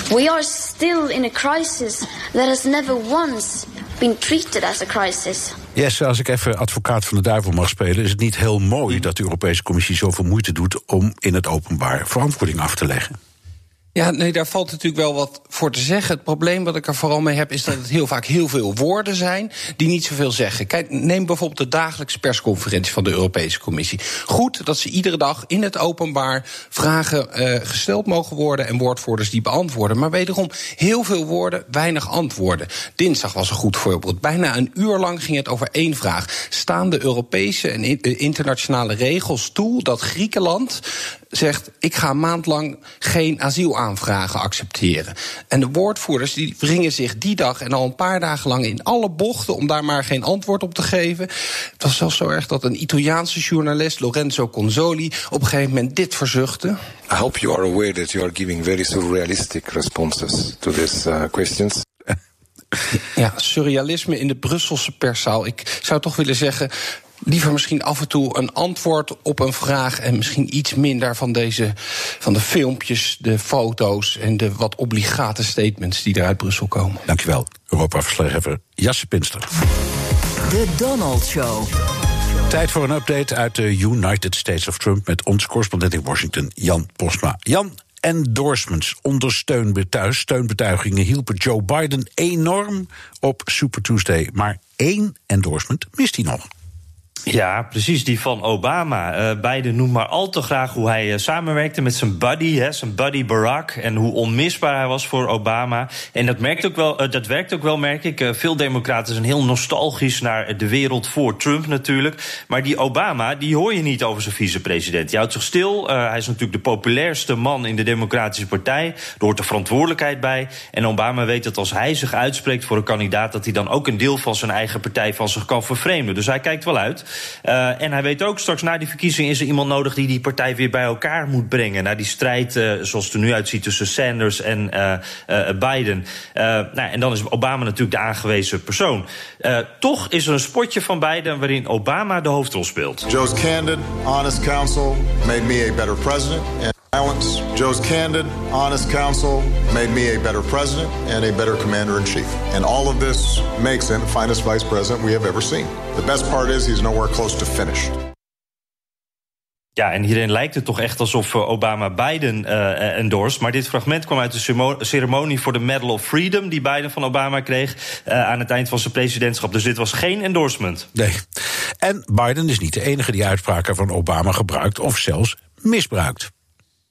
We are still in a crisis that has never once been treated as a crisis. Yes, als ik even advocaat van de duivel mag spelen, is het niet heel mooi dat de Europese Commissie zoveel moeite doet om in het openbaar verantwoording af te leggen. Ja, nee, daar valt natuurlijk wel wat voor te zeggen. Het probleem wat ik er vooral mee heb, is dat het heel vaak heel veel woorden zijn die niet zoveel zeggen. Kijk, neem bijvoorbeeld de dagelijkse persconferentie van de Europese Commissie. Goed dat ze iedere dag in het openbaar vragen uh, gesteld mogen worden en woordvoerders die beantwoorden. Maar wederom, heel veel woorden, weinig antwoorden. Dinsdag was een goed voorbeeld. Bijna een uur lang ging het over één vraag. Staan de Europese en internationale regels toe dat Griekenland zegt: ik ga een maand lang geen asielaanvragen accepteren. En de woordvoerders die wringen zich die dag en al een paar dagen lang in alle bochten om daar maar geen antwoord op te geven. Het was zelfs zo erg dat een Italiaanse journalist, Lorenzo Consoli, op een gegeven moment dit verzuchtte. I hope you are aware that you are giving very surrealistic responses to these uh, questions. Ja, surrealisme in de Brusselse perszaal. Ik zou toch willen zeggen, liever misschien af en toe een antwoord op een vraag en misschien iets minder van deze van de filmpjes, de foto's en de wat obligate statements die er uit Brussel komen. Dankjewel, Europa-verslaggever Jasse Pinster. De Donald Show. Tijd voor een update uit de United States of Trump met onze correspondent in Washington, Jan Posma. Jan, endorsements, ondersteunbetuigingen hielpen Joe Biden enorm op Super Tuesday. Maar één endorsement mist hij nog. Ja, precies, die van Obama. Uh, Biden noemt maar al te graag hoe hij uh, samenwerkte met zijn buddy, hè, zijn buddy Barack. En hoe onmisbaar hij was voor Obama. En dat, merkt ook wel, uh, dat werkt ook wel, merk ik. veel democraten zijn heel nostalgisch naar de wereld voor Trump natuurlijk. Maar die Obama, die hoor je niet over zijn vicepresident. Die houdt zich stil. hij is natuurlijk de populairste man in de Democratische Partij. Er hoort de verantwoordelijkheid bij. En Obama weet dat als hij zich uitspreekt voor een kandidaat... dat hij dan ook een deel van zijn eigen partij van zich kan vervreemden. Dus hij kijkt wel uit. Uh, en hij weet ook, straks na die verkiezing is er iemand nodig die die partij weer bij elkaar moet brengen. Na die strijd, uh, zoals het er nu uitziet, tussen Sanders en uh, Biden. nou, en dan is Obama natuurlijk de aangewezen persoon. toch is er een spotje van Biden waarin Obama de hoofdrol speelt. Joe's candid, honest counsel made me a better president. Joe's candid, honest counsel made me a better president and a better commander in chief. And all of this makes him the finest vice president we have ever seen. The best part is he's nowhere close to finished. Ja, en hierin lijkt het toch echt alsof eh, Obama Biden uh, endorst. Maar dit fragment kwam uit de ceremonie voor de Medal of Freedom... die Biden van Obama kreeg uh, aan het eind van zijn presidentschap. Dus dit was geen endorsement. Nee. En Biden is niet de enige die uitspraken van Obama gebruikt... of zelfs misbruikt.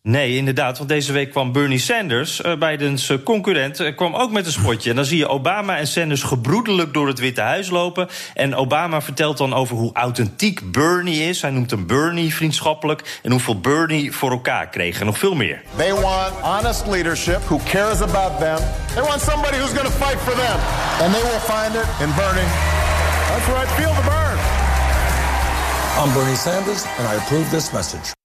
Nee, inderdaad. Want deze week kwam Bernie Sanders, uh, Bidens uh, concurrent, uh, kwam ook met een spotje. En dan zie je Obama en Sanders gebroedelijk door het Witte Huis lopen. En Obama vertelt dan over hoe authentiek Bernie is. Hij noemt hem Bernie vriendschappelijk. En hoeveel Bernie voor elkaar kreeg. En nog veel meer. They want honest leadership who cares about them. They want somebody who's going to fight for them. And they will find it in Bernie. That's right, feel the burn. I'm Bernie Sanders, and I approve this message.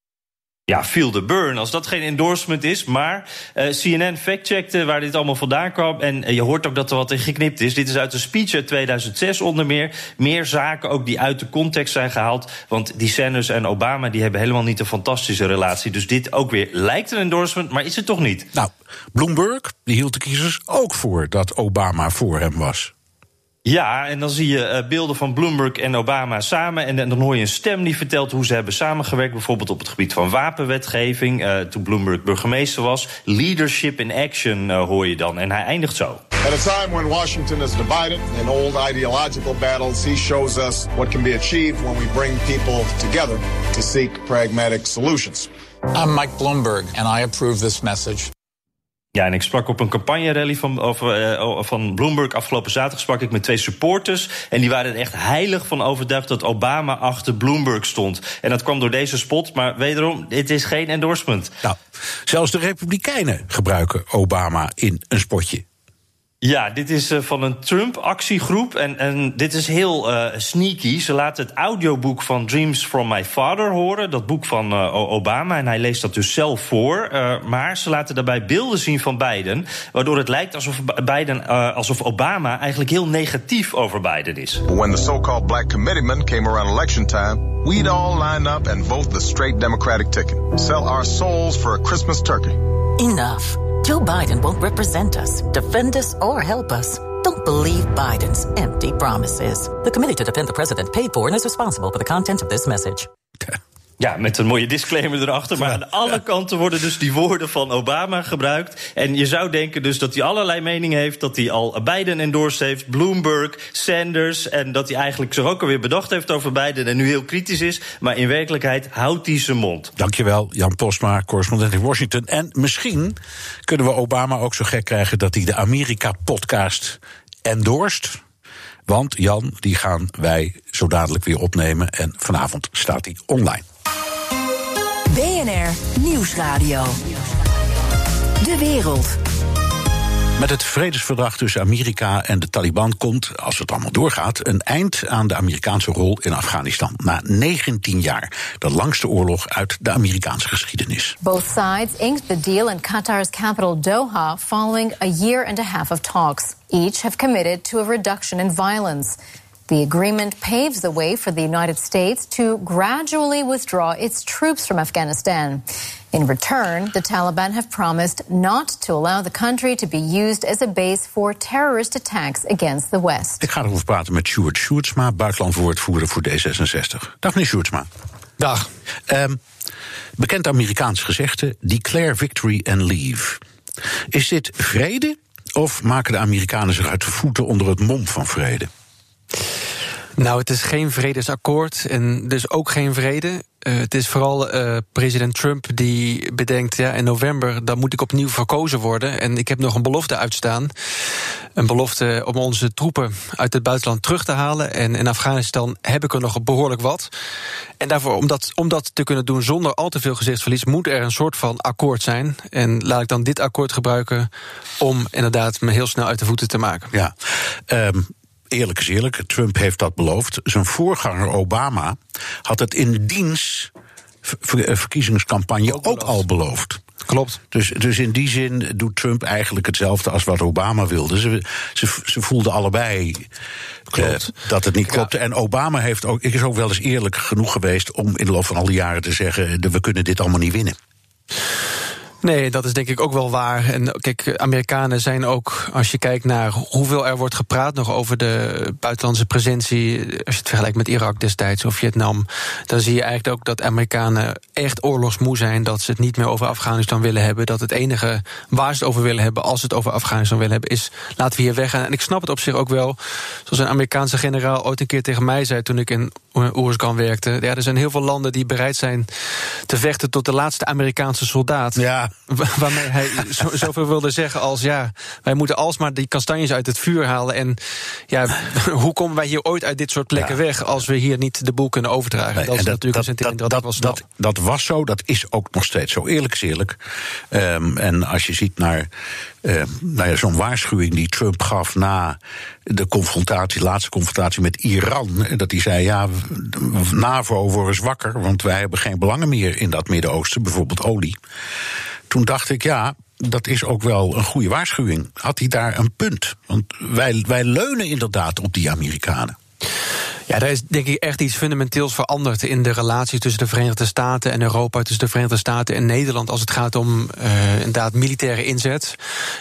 Ja, feel the burn, als dat geen endorsement is. Maar uh, CNN factcheckte waar dit allemaal vandaan kwam. En uh, je hoort ook dat er wat in geknipt is. Dit is uit een speech uit 2006 onder meer. Meer zaken ook die uit de context zijn gehaald. Want die Sanders en Obama die hebben helemaal niet een fantastische relatie. Dus dit ook weer lijkt een endorsement, maar is het toch niet? Nou, Bloomberg die hield de kiezers ook voor dat Obama voor hem was. Ja, en dan zie je uh, beelden van Bloomberg en Obama samen. En, en, dan hoor je een stem die vertelt hoe ze hebben samengewerkt. Bijvoorbeeld op het gebied van wapenwetgeving. Uh, toen Bloomberg burgemeester was. Leadership in action uh, hoor je dan. En hij eindigt zo. At a time when Washington is divided in old ideological battles, he shows us what can be achieved when we bring people together to seek pragmatic solutions. I'm Mike Bloomberg, and I approve this message. Ja, en ik sprak op een campagne-rally van, uh, van Bloomberg. Afgelopen zaterdag sprak ik met twee supporters. En die waren er echt heilig van overtuigd dat Obama achter Bloomberg stond. En dat kwam door deze spot. Maar wederom, dit is geen endorsement. Nou, zelfs de Republikeinen gebruiken Obama in een spotje. Ja, dit is uh, van een Trump-actiegroep. En, en dit is heel uh, sneaky. Ze laten het audioboek van Dreams from My Father horen. Dat boek van uh, Obama. En hij leest dat dus zelf voor. maar ze laten daarbij beelden zien van Biden. Waardoor het lijkt alsof, Biden, alsof Obama eigenlijk heel negatief over Biden is. When the so-called black committeemen came around election time... we'd all line up and vote the straight Democratic ticket. Sell our souls for a Christmas turkey. Enough. Joe Biden won't represent us, defend us, or help us. Don't believe Biden's empty promises. The committee to defend the president paid for and is responsible for the content of this message. Ja, met een mooie disclaimer erachter. Maar aan alle kanten worden dus die woorden van Obama gebruikt. En je zou denken dus dat hij allerlei meningen heeft. Dat hij al Biden endorsed heeft, Bloomberg, Sanders. En dat hij eigenlijk zich ook alweer bedacht heeft over Biden. En nu heel kritisch is. Maar in werkelijkheid houdt hij zijn mond. Dankjewel, Jan Postma, correspondent in Washington. En misschien kunnen we Obama ook zo gek krijgen dat hij de Amerika-podcast endorst. Want Jan, die gaan wij zo dadelijk weer opnemen. En vanavond staat hij online. BNR Nieuwsradio. De wereld. Met het vredesverdrag tussen Amerika en de Taliban komt, als het allemaal doorgaat, een eind aan de Amerikaanse rol in Afghanistan. Na 19 jaar, de langste oorlog uit de Amerikaanse geschiedenis. Both sides inked the deal in Qatar's capital Doha following a year and a half of talks. Each have committed to a reduction in violence. The agreement paves the way for the United States to gradually withdraw its troops from Afghanistan. In return, the Taliban have promised not to allow the country to be used as a base for terrorist attacks against the West. Ik ga erover praten met Sjoerd Sjoerdsma, buitenlandwoordvoerder voor D66. Dag meneer Sjoerdsma. Dag. Um, bekend Amerikaans gezegde, declare victory and leave. Is dit vrede of maken de Amerikanen zich uit de voeten onder het mom van vrede? Nou, het is geen vredesakkoord en dus ook geen vrede. Uh, het is vooral uh, president Trump die bedenkt... ja, in november dan moet ik opnieuw verkozen worden... en ik heb nog een belofte uitstaan. Een belofte om onze troepen uit het buitenland terug te halen. En in Afghanistan heb ik er nog behoorlijk wat. En daarvoor, om dat, om dat te kunnen doen zonder al te veel gezichtsverlies... moet er een soort van akkoord zijn. En laat ik dan dit akkoord gebruiken... om inderdaad me heel snel uit de voeten te maken. Ja, um eerlijk is eerlijk, Trump heeft dat beloofd. Zijn voorganger Obama had het in diens ver- verkiezingscampagne ook, al beloofd. Klopt. Dus, dus in die zin doet Trump eigenlijk hetzelfde als wat Obama wilde. Ze, ze, ze voelden allebei eh, dat het niet klopte. En Obama heeft ook, is ook wel eens eerlijk genoeg geweest om in de loop van al die jaren te zeggen: we kunnen dit allemaal niet winnen. Nee, dat is denk ik ook wel waar. En kijk, Amerikanen zijn ook, als je kijkt naar hoeveel er wordt gepraat nog over de buitenlandse presentie, als je het vergelijkt met Irak destijds of Vietnam, dan zie je eigenlijk ook dat Amerikanen echt oorlogsmoe zijn, dat ze het niet meer over Afghanistan willen hebben, dat het enige waar ze het over willen hebben, als ze het over Afghanistan willen hebben, is laten we hier weggaan. En ik snap het op zich ook wel, zoals een Amerikaanse generaal ooit een keer tegen mij zei toen ik in Oerskan werkte. Ja, er zijn heel veel landen die bereid zijn te vechten tot de laatste Amerikaanse soldaat. Ja. Waarmee hij zo, zoveel wilde zeggen als ja, wij moeten alsmaar die kastanjes uit het vuur halen. En ja, hoe komen wij hier ooit uit dit soort plekken weg als we hier niet de boel kunnen overdragen? Nee, dat is natuurlijk een dat, dat, was dat, dat was zo, dat is ook nog steeds zo. Eerlijk is eerlijk. Ehm, en als je ziet naar eh, nou ja, zo'n waarschuwing die Trump gaf na de confrontatie, laatste confrontatie met Iran. Dat hij zei: ja, NAVO worden zwakker, want wij hebben geen belangen meer in dat Midden-Oosten, bijvoorbeeld olie. Toen dacht ik, ja. Dat is ook wel een goede waarschuwing. Had hij daar een punt? Want wij, wij leunen inderdaad op die Amerikanen. Ja, daar is denk ik echt iets fundamenteels veranderd in de relatie tussen de Verenigde Staten en Europa, tussen de Verenigde Staten en Nederland als het gaat om uh, inderdaad militaire inzet.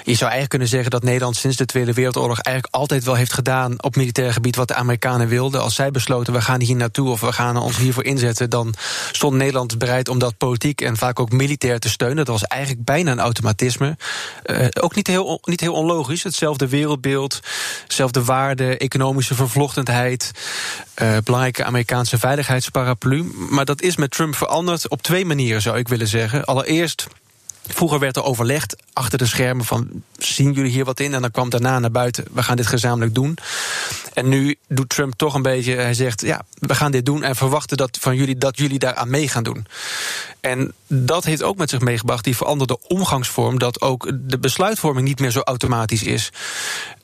Je zou eigenlijk kunnen zeggen dat Nederland sinds de Tweede Wereldoorlog eigenlijk altijd wel heeft gedaan op militair gebied wat de Amerikanen wilden. Als zij besloten we gaan hier naartoe of we gaan ons hiervoor inzetten, dan stond Nederland bereid om dat politiek en vaak ook militair te steunen. Dat was eigenlijk bijna een automatisme. Uh, ook niet heel, niet heel onlogisch. Hetzelfde wereldbeeld, hetzelfde waarden, economische vervlochtendheid. Uh, belangrijke Amerikaanse veiligheidsparaplu. Maar dat is met Trump veranderd op twee manieren, zou ik willen zeggen. Allereerst. Vroeger werd er overlegd achter de schermen van zien jullie hier wat in? En dan kwam daarna naar buiten, we gaan dit gezamenlijk doen. En nu doet Trump toch een beetje, hij zegt ja, we gaan dit doen en verwachten dat van jullie dat jullie daaraan mee gaan doen. En dat heeft ook met zich meegebracht die veranderde omgangsvorm, dat ook de besluitvorming niet meer zo automatisch is.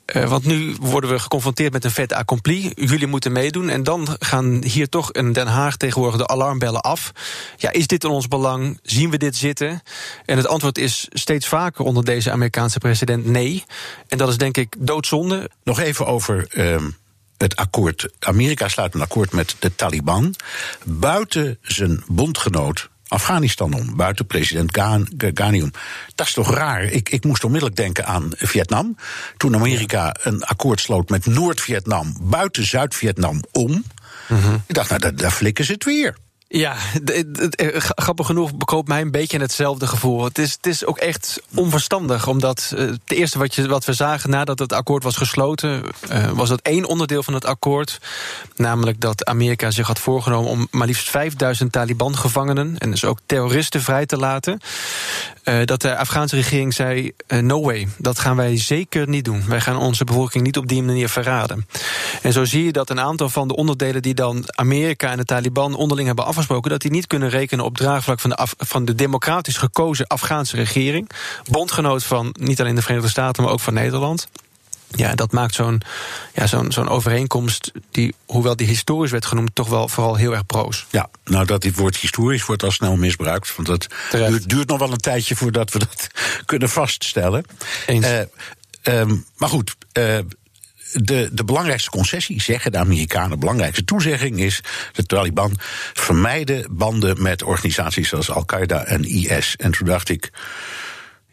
Uh, want nu worden we geconfronteerd met een fait accompli. Jullie moeten meedoen. En dan gaan hier toch in Den Haag tegenwoordig de alarmbellen af. Ja, is dit in ons belang? Zien we dit zitten? En het antwoord is steeds vaker onder deze Amerikaanse president nee. En dat is denk ik doodzonde. Nog even over. Uh het akkoord. Amerika sluit een akkoord met de Taliban. Buiten zijn bondgenoot Afghanistan om, buiten president Ghani om. Dat is toch raar? Ik, ik moest onmiddellijk denken aan Vietnam. Toen Amerika een akkoord sloot met Noord-Vietnam, buiten Zuid-Vietnam om. Mm -hmm. Ik dacht, nou, daar, daar flikken ze het weer. Ja, grappig genoeg bekoopt mij een beetje hetzelfde gevoel. Het is, het is ook echt onverstandig, omdat uh, het eerste wat, je, wat we zagen nadat het akkoord was gesloten, uh, was dat één onderdeel van het akkoord. Namelijk dat Amerika zich had voorgenomen om maar liefst 5000 Taliban-gevangenen en dus ook terroristen vrij te laten. Uh, dat de Afghaanse regering zei: no way, dat gaan wij zeker niet doen. Wij gaan onze bevolking niet op die manier verraden. En zo zie je dat een aantal van de onderdelen die dan Amerika en de Taliban onderling hebben afgesproken, dat die niet kunnen rekenen op draagvlak van de, van de democratisch gekozen Afghaanse regering. Bondgenoot van niet alleen de Verenigde Staten, maar ook van Nederland. Ja, dat maakt zo'n ja, zo'n zo'n overeenkomst, die, hoewel die historisch werd genoemd, toch wel vooral heel erg proos. Ja, nou dat dit woord historisch wordt al snel misbruikt. Want het duurt, duurt, nog wel een tijdje voordat we dat kunnen vaststellen. Eens. Uh, um, maar goed. Uh, de, de belangrijkste concessie, zeggen de Amerikanen, de belangrijkste toezegging is: de Taliban vermijden banden met organisaties zoals Al-Qaeda en IS. En toen dacht ik.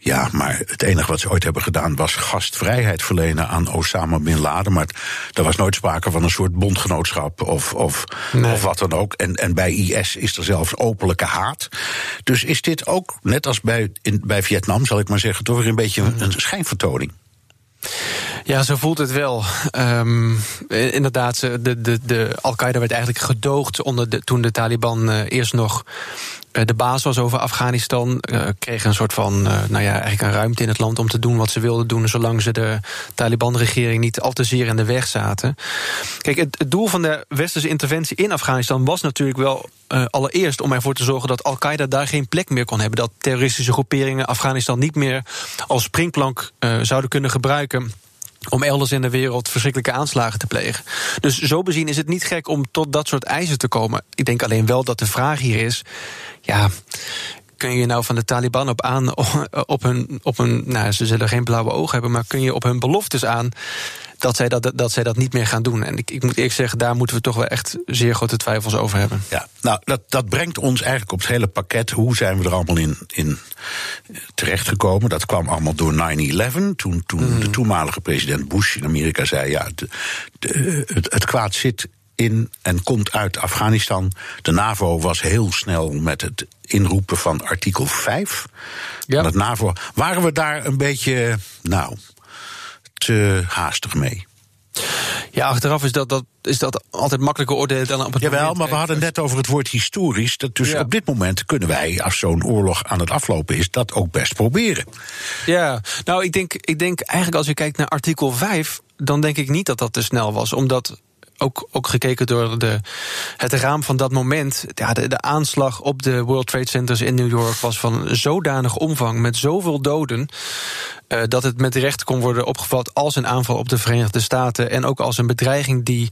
Ja, maar het enige wat ze ooit hebben gedaan was gastvrijheid verlenen aan Osama bin Laden. Maar er was nooit sprake van een soort bondgenootschap of, of, nee. of wat dan ook. En, en bij IS is er zelfs openlijke haat. Dus is dit ook, net als bij, in, bij Vietnam, zal ik maar zeggen, toch weer een beetje een, een schijnvertoning. Ja, zo voelt het wel. Um, inderdaad, de, de, de Al-Qaeda werd eigenlijk gedoogd onder de, toen de Taliban uh, eerst nog de baas was over Afghanistan. Uh, kregen een soort van, uh, nou ja, eigenlijk een ruimte in het land om te doen wat ze wilden doen, zolang ze de Taliban-regering niet al te zeer in de weg zaten. Kijk, het, doel van de westerse interventie in Afghanistan was natuurlijk wel allereerst om ervoor te zorgen dat Al-Qaeda daar geen plek meer kon hebben. Dat terroristische groeperingen Afghanistan niet meer als springplank zouden kunnen gebruiken om elders in de wereld verschrikkelijke aanslagen te plegen. Dus zo bezien is het niet gek om tot dat soort eisen te komen. Ik denk alleen wel dat de vraag hier is: ja, kun je nou van de Taliban op aan op hun, op hun nou, ze zullen geen blauwe ogen hebben, maar kun je op hun beloftes aan dat zij dat, dat, zij dat niet meer gaan doen. En ik, ik moet eerlijk zeggen, daar moeten we toch wel echt zeer grote twijfels over hebben. Ja, nou, dat, dat brengt ons eigenlijk op het hele pakket. Hoe zijn we er allemaal in, in terechtgekomen? Dat kwam allemaal door 9-11. Toen, toen de toenmalige president Bush in Amerika zei: ja, de, de, het, het kwaad zit in en komt uit Afghanistan. De NAVO was heel snel met het inroepen van artikel 5 ja. van het NAVO. Waren we daar een beetje, nou, te haastig mee? Ja, achteraf is dat, dat, is dat altijd makkelijker oordelen dan op het Jawel, moment. maar we hadden net over het woord historisch. Dat dus Ja. op dit moment kunnen wij, als zo'n oorlog aan het aflopen is, dat ook best proberen. Ja, nou, ik denk, ik denk eigenlijk als je kijkt naar artikel 5, dan denk ik niet dat dat te snel was. Omdat ook, ook gekeken door de, het raam van dat moment. Ja, de, de aanslag op de World Trade Centers in New York was van zodanig omvang, met zoveel doden. eh, dat het met recht kon worden opgevat als een aanval op de Verenigde Staten. En ook als een bedreiging die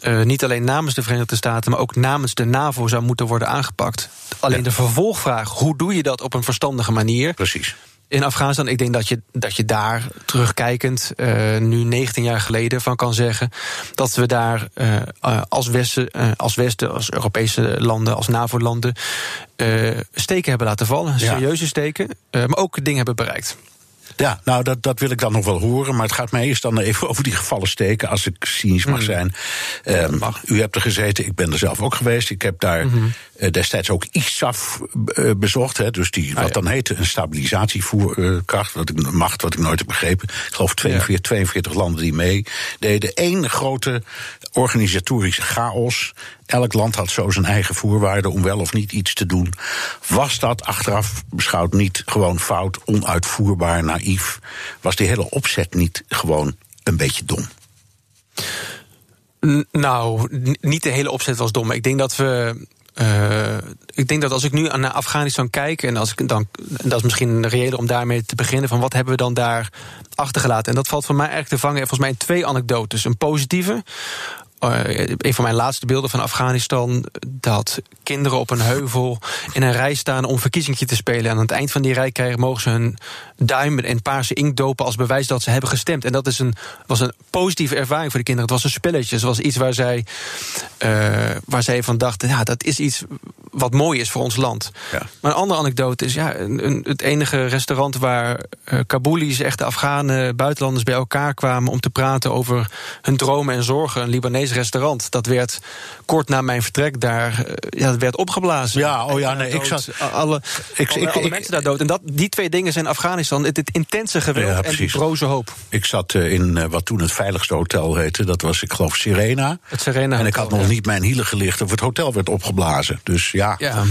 eh, niet alleen namens de Verenigde Staten, maar ook namens de NAVO zou moeten worden aangepakt. Alleen de vervolgvraag: hoe doe je dat op een verstandige manier? Precies. In Afghanistan, ik denk dat je, dat je daar terugkijkend, eh, nu 19 jaar geleden, van kan zeggen dat we daar eh, eh, als, Westen, als Westen, als Europese landen, als NAVO-landen, steken hebben laten vallen. Ja. Serieuze steken, maar ook dingen hebben bereikt. Ja, nou, dat, dat wil ik dan nog wel horen. Maar het gaat mij eerst dan even over die gevallen steken, als ik cynisch mag zijn. Ehm, U hebt er gezeten, ik ben er zelf ook geweest. Ik heb daar eh, destijds ook ISAF eh, bezocht. Hè, dus die, wat dan heette een stabilisatievoerkracht, wat ik, macht, wat ik nooit heb begrepen. Ik geloof 42, 42 landen die meededen. Eén grote organisatorische chaos. Elk land had zo zijn eigen voorwaarden om wel of niet iets te doen. Was dat achteraf beschouwd niet gewoon fout, onuitvoerbaar, naïef? Was die hele opzet niet gewoon een beetje dom? N- nou, niet de hele opzet was dom. Ik denk dat we. Eh, ik denk dat als ik nu naar Afghanistan kijk, en als ik dan, dat is misschien reëler om daarmee te beginnen, van wat hebben we dan daar achtergelaten? En dat valt voor mij eigenlijk te vangen, volgens mij twee anekdotes. Een positieve. Eh, een van mijn laatste beelden van Afghanistan. Dat kinderen op een heuvel in een rij staan om verkiezingje te spelen. En aan het eind van die rij krijgen, mogen ze hun duim in paarse inkt dopen als bewijs dat ze hebben gestemd. En dat is een, was een positieve ervaring voor de kinderen. Het was een spelletje. Het was iets waar zij, eh, waar zij van dachten: ja, dat is iets wat mooi is voor ons land. Maar een andere anekdote is: ja, een, een- het enige restaurant waar eh Kaboelis, echte Afghanen, buitenlanders bij elkaar kwamen om te praten over hun dromen en zorgen. Een Libanees restaurant. Dat werd kort na mijn vertrek daar eh, ja, dat werd opgeblazen. Ja, oh ja, nee, ik zat- Alle, Ik- alle, ik- alle ik- mensen daar dood. En dat, die twee dingen zijn Afghanistan: het, het intense geweld Ja, en die broze hoop. Ik zat eh, in eh, wat toen het veiligste hotel heette. Dat was, ik geloof, Serena. Het Serena En ik had nog ja. niet mijn hielen gelicht of het hotel werd opgeblazen. Dus ja. Ja,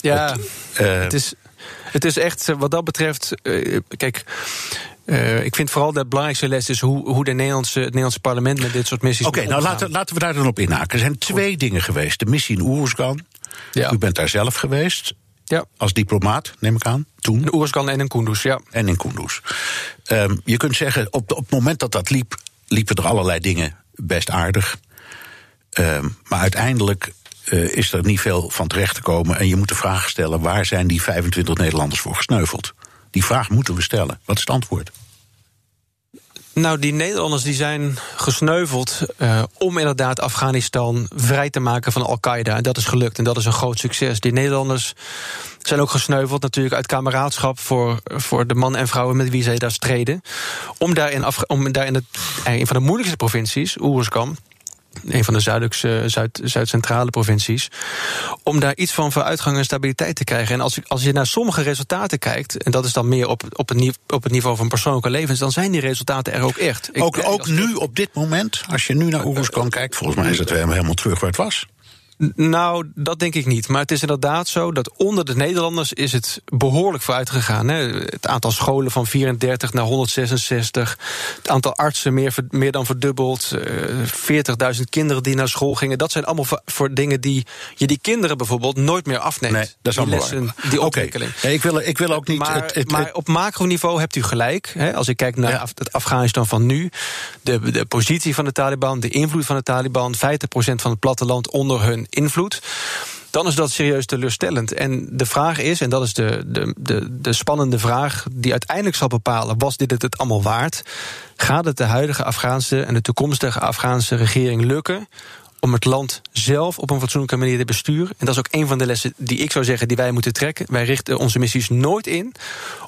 ja Het, het, is, het is echt, wat dat betreft, kijk. Eh, ik vind vooral de belangrijkste les is hoe, hoe de Nederlandse, het Nederlandse parlement met dit soort missies. Oké, nou laten, laten we daar dan op inhaken. Er zijn twee dingen geweest. De missie in Oeruzgan. Ja. U bent daar zelf geweest. Ja. Als diplomaat, neem ik aan. Toen. In Oeruzgan en in Kunduz, ja. En in Kunduz. Ehm, je kunt zeggen, op, op het moment dat dat liep, liepen er allerlei dingen best aardig. Ehm, maar uiteindelijk eh, is er niet veel van terecht te komen. En je moet de vraag stellen: waar zijn die 25 Nederlanders voor gesneuveld? Die vraag moeten we stellen. Wat is het antwoord? Nou, die Nederlanders die zijn gesneuveld eh, om inderdaad Afghanistan vrij te maken van Al-Qaeda. En dat is gelukt en dat is een groot succes. Die Nederlanders zijn ook gesneuveld natuurlijk uit kameraadschap voor, voor de mannen en vrouwen met wie zij daar streden. Om daar in, om daar in het, eh, een van de moeilijkste provincies, Oeruzkan, een van de zuidelijkse, Zuid, Zuid-centrale provincies. Om daar iets van vooruitgang en stabiliteit te krijgen. En als, als je naar sommige resultaten kijkt, en dat is dan meer op, op, het, niveau, op het niveau van persoonlijke levens, dan zijn die resultaten er ook echt. Ik- ook ook nu, op dit moment, als je nu naar Oeruzkan kijkt, volgens mij is het weer helemaal terug waar het was. Nou, dat denk ik niet. Maar het is inderdaad zo dat onder de Nederlanders is het behoorlijk vooruit gegaan. Hè. Het aantal scholen van 34 naar 166. Het aantal artsen meer, meer dan verdubbeld. Uh, 40.000 kinderen die naar school gingen. Dat zijn allemaal voor, voor, dingen die je die kinderen bijvoorbeeld nooit meer afneemt. Nee, dat is die lessen, die ontwikkeling. Nee, ik, wil, ik wil ook niet... Maar, het, het, maar op macroniveau hebt u gelijk. Hè. Als ik kijk naar Ja. Het Afghanistan van nu... De, de positie van de Taliban, de invloed van de Taliban... 50% van het platteland onder hun invloed... dan is dat serieus teleurstellend. En de vraag is, en dat is de, de, de, de spannende vraag... die uiteindelijk zal bepalen, was dit het, het allemaal waard? Gaat het de huidige Afghaanse en de toekomstige Afghaanse regering lukken om het land zelf op een fatsoenlijke manier te besturen. En dat is ook een van de lessen die ik zou zeggen die wij moeten trekken. Wij richten onze missies nooit in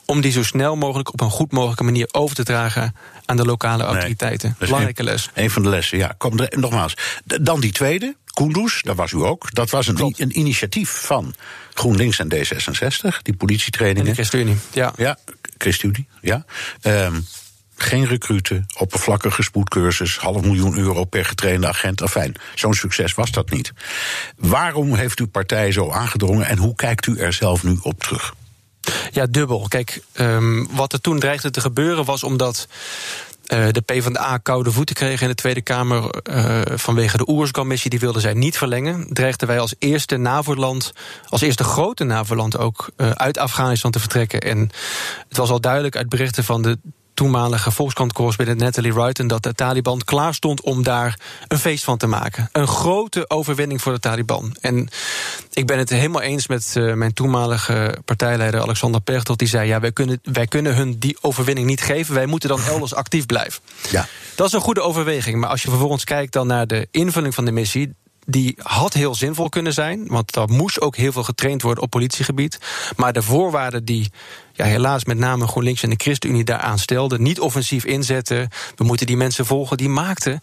om die zo snel mogelijk op een goed mogelijke manier over te dragen aan de lokale autoriteiten. Belangrijke een, les. Een van de lessen, ja. Kom, er- nogmaals. Dan die tweede, Kunduz, daar was u ook. Dat was een, een initiatief van GroenLinks en D66, die politietrainingen. En de ChristenUnie, ja. Ja, ChristenUnie, ja. Ehm, geen recruten, oppervlakkige spoedcursus, half miljoen euro per getrainde agent. Afijn, zo'n succes was dat niet. Waarom heeft uw partij zo aangedrongen en hoe kijkt u er zelf nu op terug? Ja, dubbel. Kijk, ehm, wat er toen dreigde te gebeuren was omdat eh, de PvdA koude voeten kreeg in de Tweede Kamer eh, vanwege de Oerskan-missie. Die wilden zij niet verlengen. Dreigden wij als eerste NAVO-land, als eerste grote NAVO-land ook eh, uit Afghanistan te vertrekken. En het was al duidelijk uit berichten van de toenmalige Volkskrant-correspondent Natalie Wrighton dat de Taliban klaar stond om daar een feest van te maken. Een grote overwinning voor de Taliban. En ik ben het helemaal eens met eh, mijn toenmalige partijleider Alexander Pechtold. Die zei: ja, wij kunnen, wij kunnen hun die overwinning niet geven. Wij moeten dan elders actief blijven. Ja. Dat is een goede overweging. Maar als je vervolgens kijkt dan naar de invulling van de missie. Die had heel zinvol kunnen zijn, want er moest ook heel veel getraind worden op politiegebied. Maar de voorwaarden die ja, helaas met name GroenLinks en de ChristenUnie daaraan stelden, niet offensief inzetten, we moeten die mensen volgen, die maakten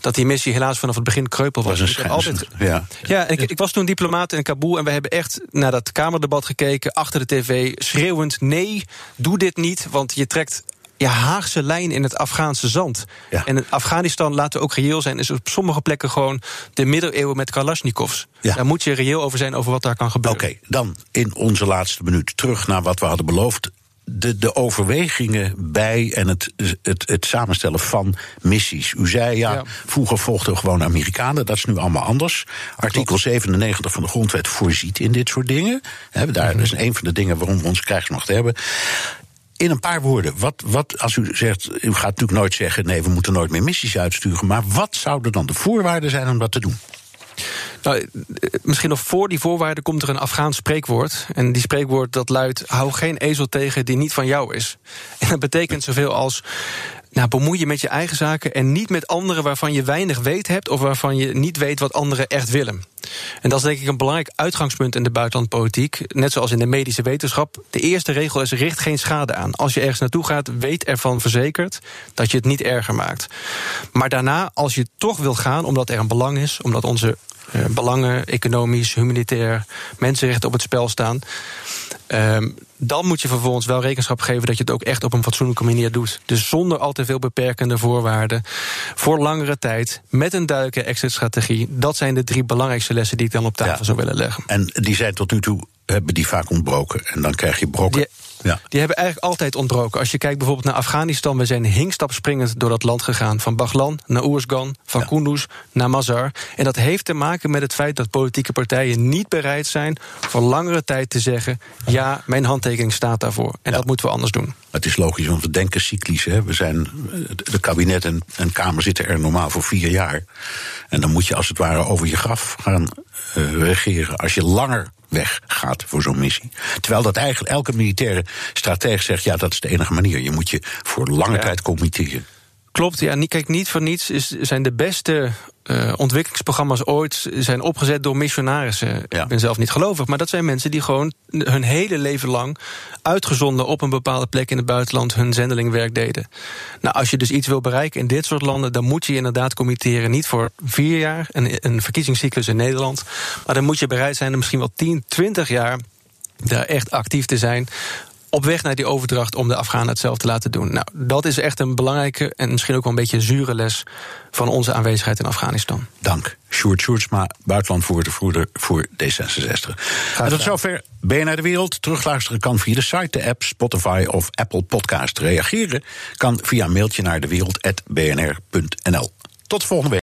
dat die missie helaas vanaf het begin kreupel was. Dat is een altijd Ja. ja, ik, ik was toen diplomaat in Kabul en we hebben echt naar dat Kamerdebat gekeken, achter de tv, schreeuwend: nee, doe dit niet, want je trekt. Ja, Haagse lijn in het Afghaanse zand. En Afghanistan, laten we ook reëel zijn, is op sommige plekken gewoon de middeleeuwen met Kalashnikovs. Daar moet je reëel over zijn over wat daar kan gebeuren. Oké, dan in onze laatste minuut terug naar wat we hadden beloofd. De, de overwegingen bij en het, het, het samenstellen van missies. U zei ja, Ja. vroeger volgden we gewoon Amerikanen, dat is nu allemaal anders. Artikel 97 van de grondwet voorziet in dit soort dingen. He, daar Mhm. is een van de dingen waarom we onze krijgsmacht hebben. In een paar woorden, wat, wat als u zegt, u gaat natuurlijk nooit zeggen: nee, we moeten nooit meer missies uitsturen. Maar wat zouden dan de voorwaarden zijn om dat te doen? Nou, eh, misschien nog voor die voorwaarden komt er een Afghaans spreekwoord. En die spreekwoord dat luidt: hou geen ezel tegen die niet van jou is. En dat betekent zoveel als. Nou, bemoei je met je eigen zaken en niet met anderen waarvan je weinig weet hebt of waarvan je niet weet wat anderen echt willen. En dat is denk ik een belangrijk uitgangspunt in de buitenlandpolitiek. Net zoals in de medische wetenschap. De eerste regel is: richt geen schade aan. Als je ergens naartoe gaat, weet ervan verzekerd dat je het niet erger maakt. Maar daarna, als je toch wil gaan, omdat er een belang is, omdat onze eh, belangen, economisch, humanitair, mensenrechten op het spel staan. Ehm, dan moet je vervolgens wel rekenschap geven dat je het ook echt op een fatsoenlijke manier doet. Dus zonder al te veel beperkende voorwaarden. Voor langere tijd, met een duidelijke exit-strategie. Dat zijn de drie belangrijkste lessen die ik dan op tafel zou willen leggen. En die zijn tot nu toe, hebben die vaak ontbroken. En dan krijg je brokken. Ja. Die hebben eigenlijk altijd ontbroken. Als je kijkt bijvoorbeeld naar Afghanistan, we zijn hinkstapspringend door dat land gegaan. Van Baghlan naar Oersgan, van Kunduz naar Mazar. En dat heeft te maken met het feit dat politieke partijen niet bereid zijn voor langere tijd te zeggen: ja, mijn handtekening staat daarvoor. En dat moeten we anders doen. Het is logisch, want we denken cyclisch. Hè. We zijn, de kabinet en, en Kamer zitten er normaal voor vier jaar. En dan moet je als het ware over je graf gaan regeren. Als je langer weggaat voor zo'n missie. Terwijl dat eigenlijk elke militaire stratege zegt: ja, dat is de enige manier. Je moet je voor lange tijd committeren. Klopt, ja. Kijk, niet voor niets is, zijn de beste eh, ontwikkelingsprogramma's ooit zijn opgezet door missionarissen. Ik ben zelf niet gelovig, maar dat zijn mensen die gewoon hun hele leven lang uitgezonden op een bepaalde plek in het buitenland hun zendelingwerk deden. Nou, als je dus iets wil bereiken in dit soort landen, dan moet je je inderdaad committeren. Niet voor vier jaar, een, een verkiezingscyclus in Nederland, maar dan moet je bereid zijn om misschien wel 10, 20 jaar daar echt actief te zijn op weg naar die overdracht om de Afghanen het zelf te laten doen. Nou, dat is echt een belangrijke en misschien ook wel een beetje een zure les van onze aanwezigheid in Afghanistan. Dank. Sjoerd Sjoerdsma, buitenlandvoerder voor D66. En tot zover BNR De Wereld. Terugluisteren kan via de site, de app, Spotify of Apple Podcast. Reageren kan via een mailtje naar dewereld.bnr.nl. Tot volgende week.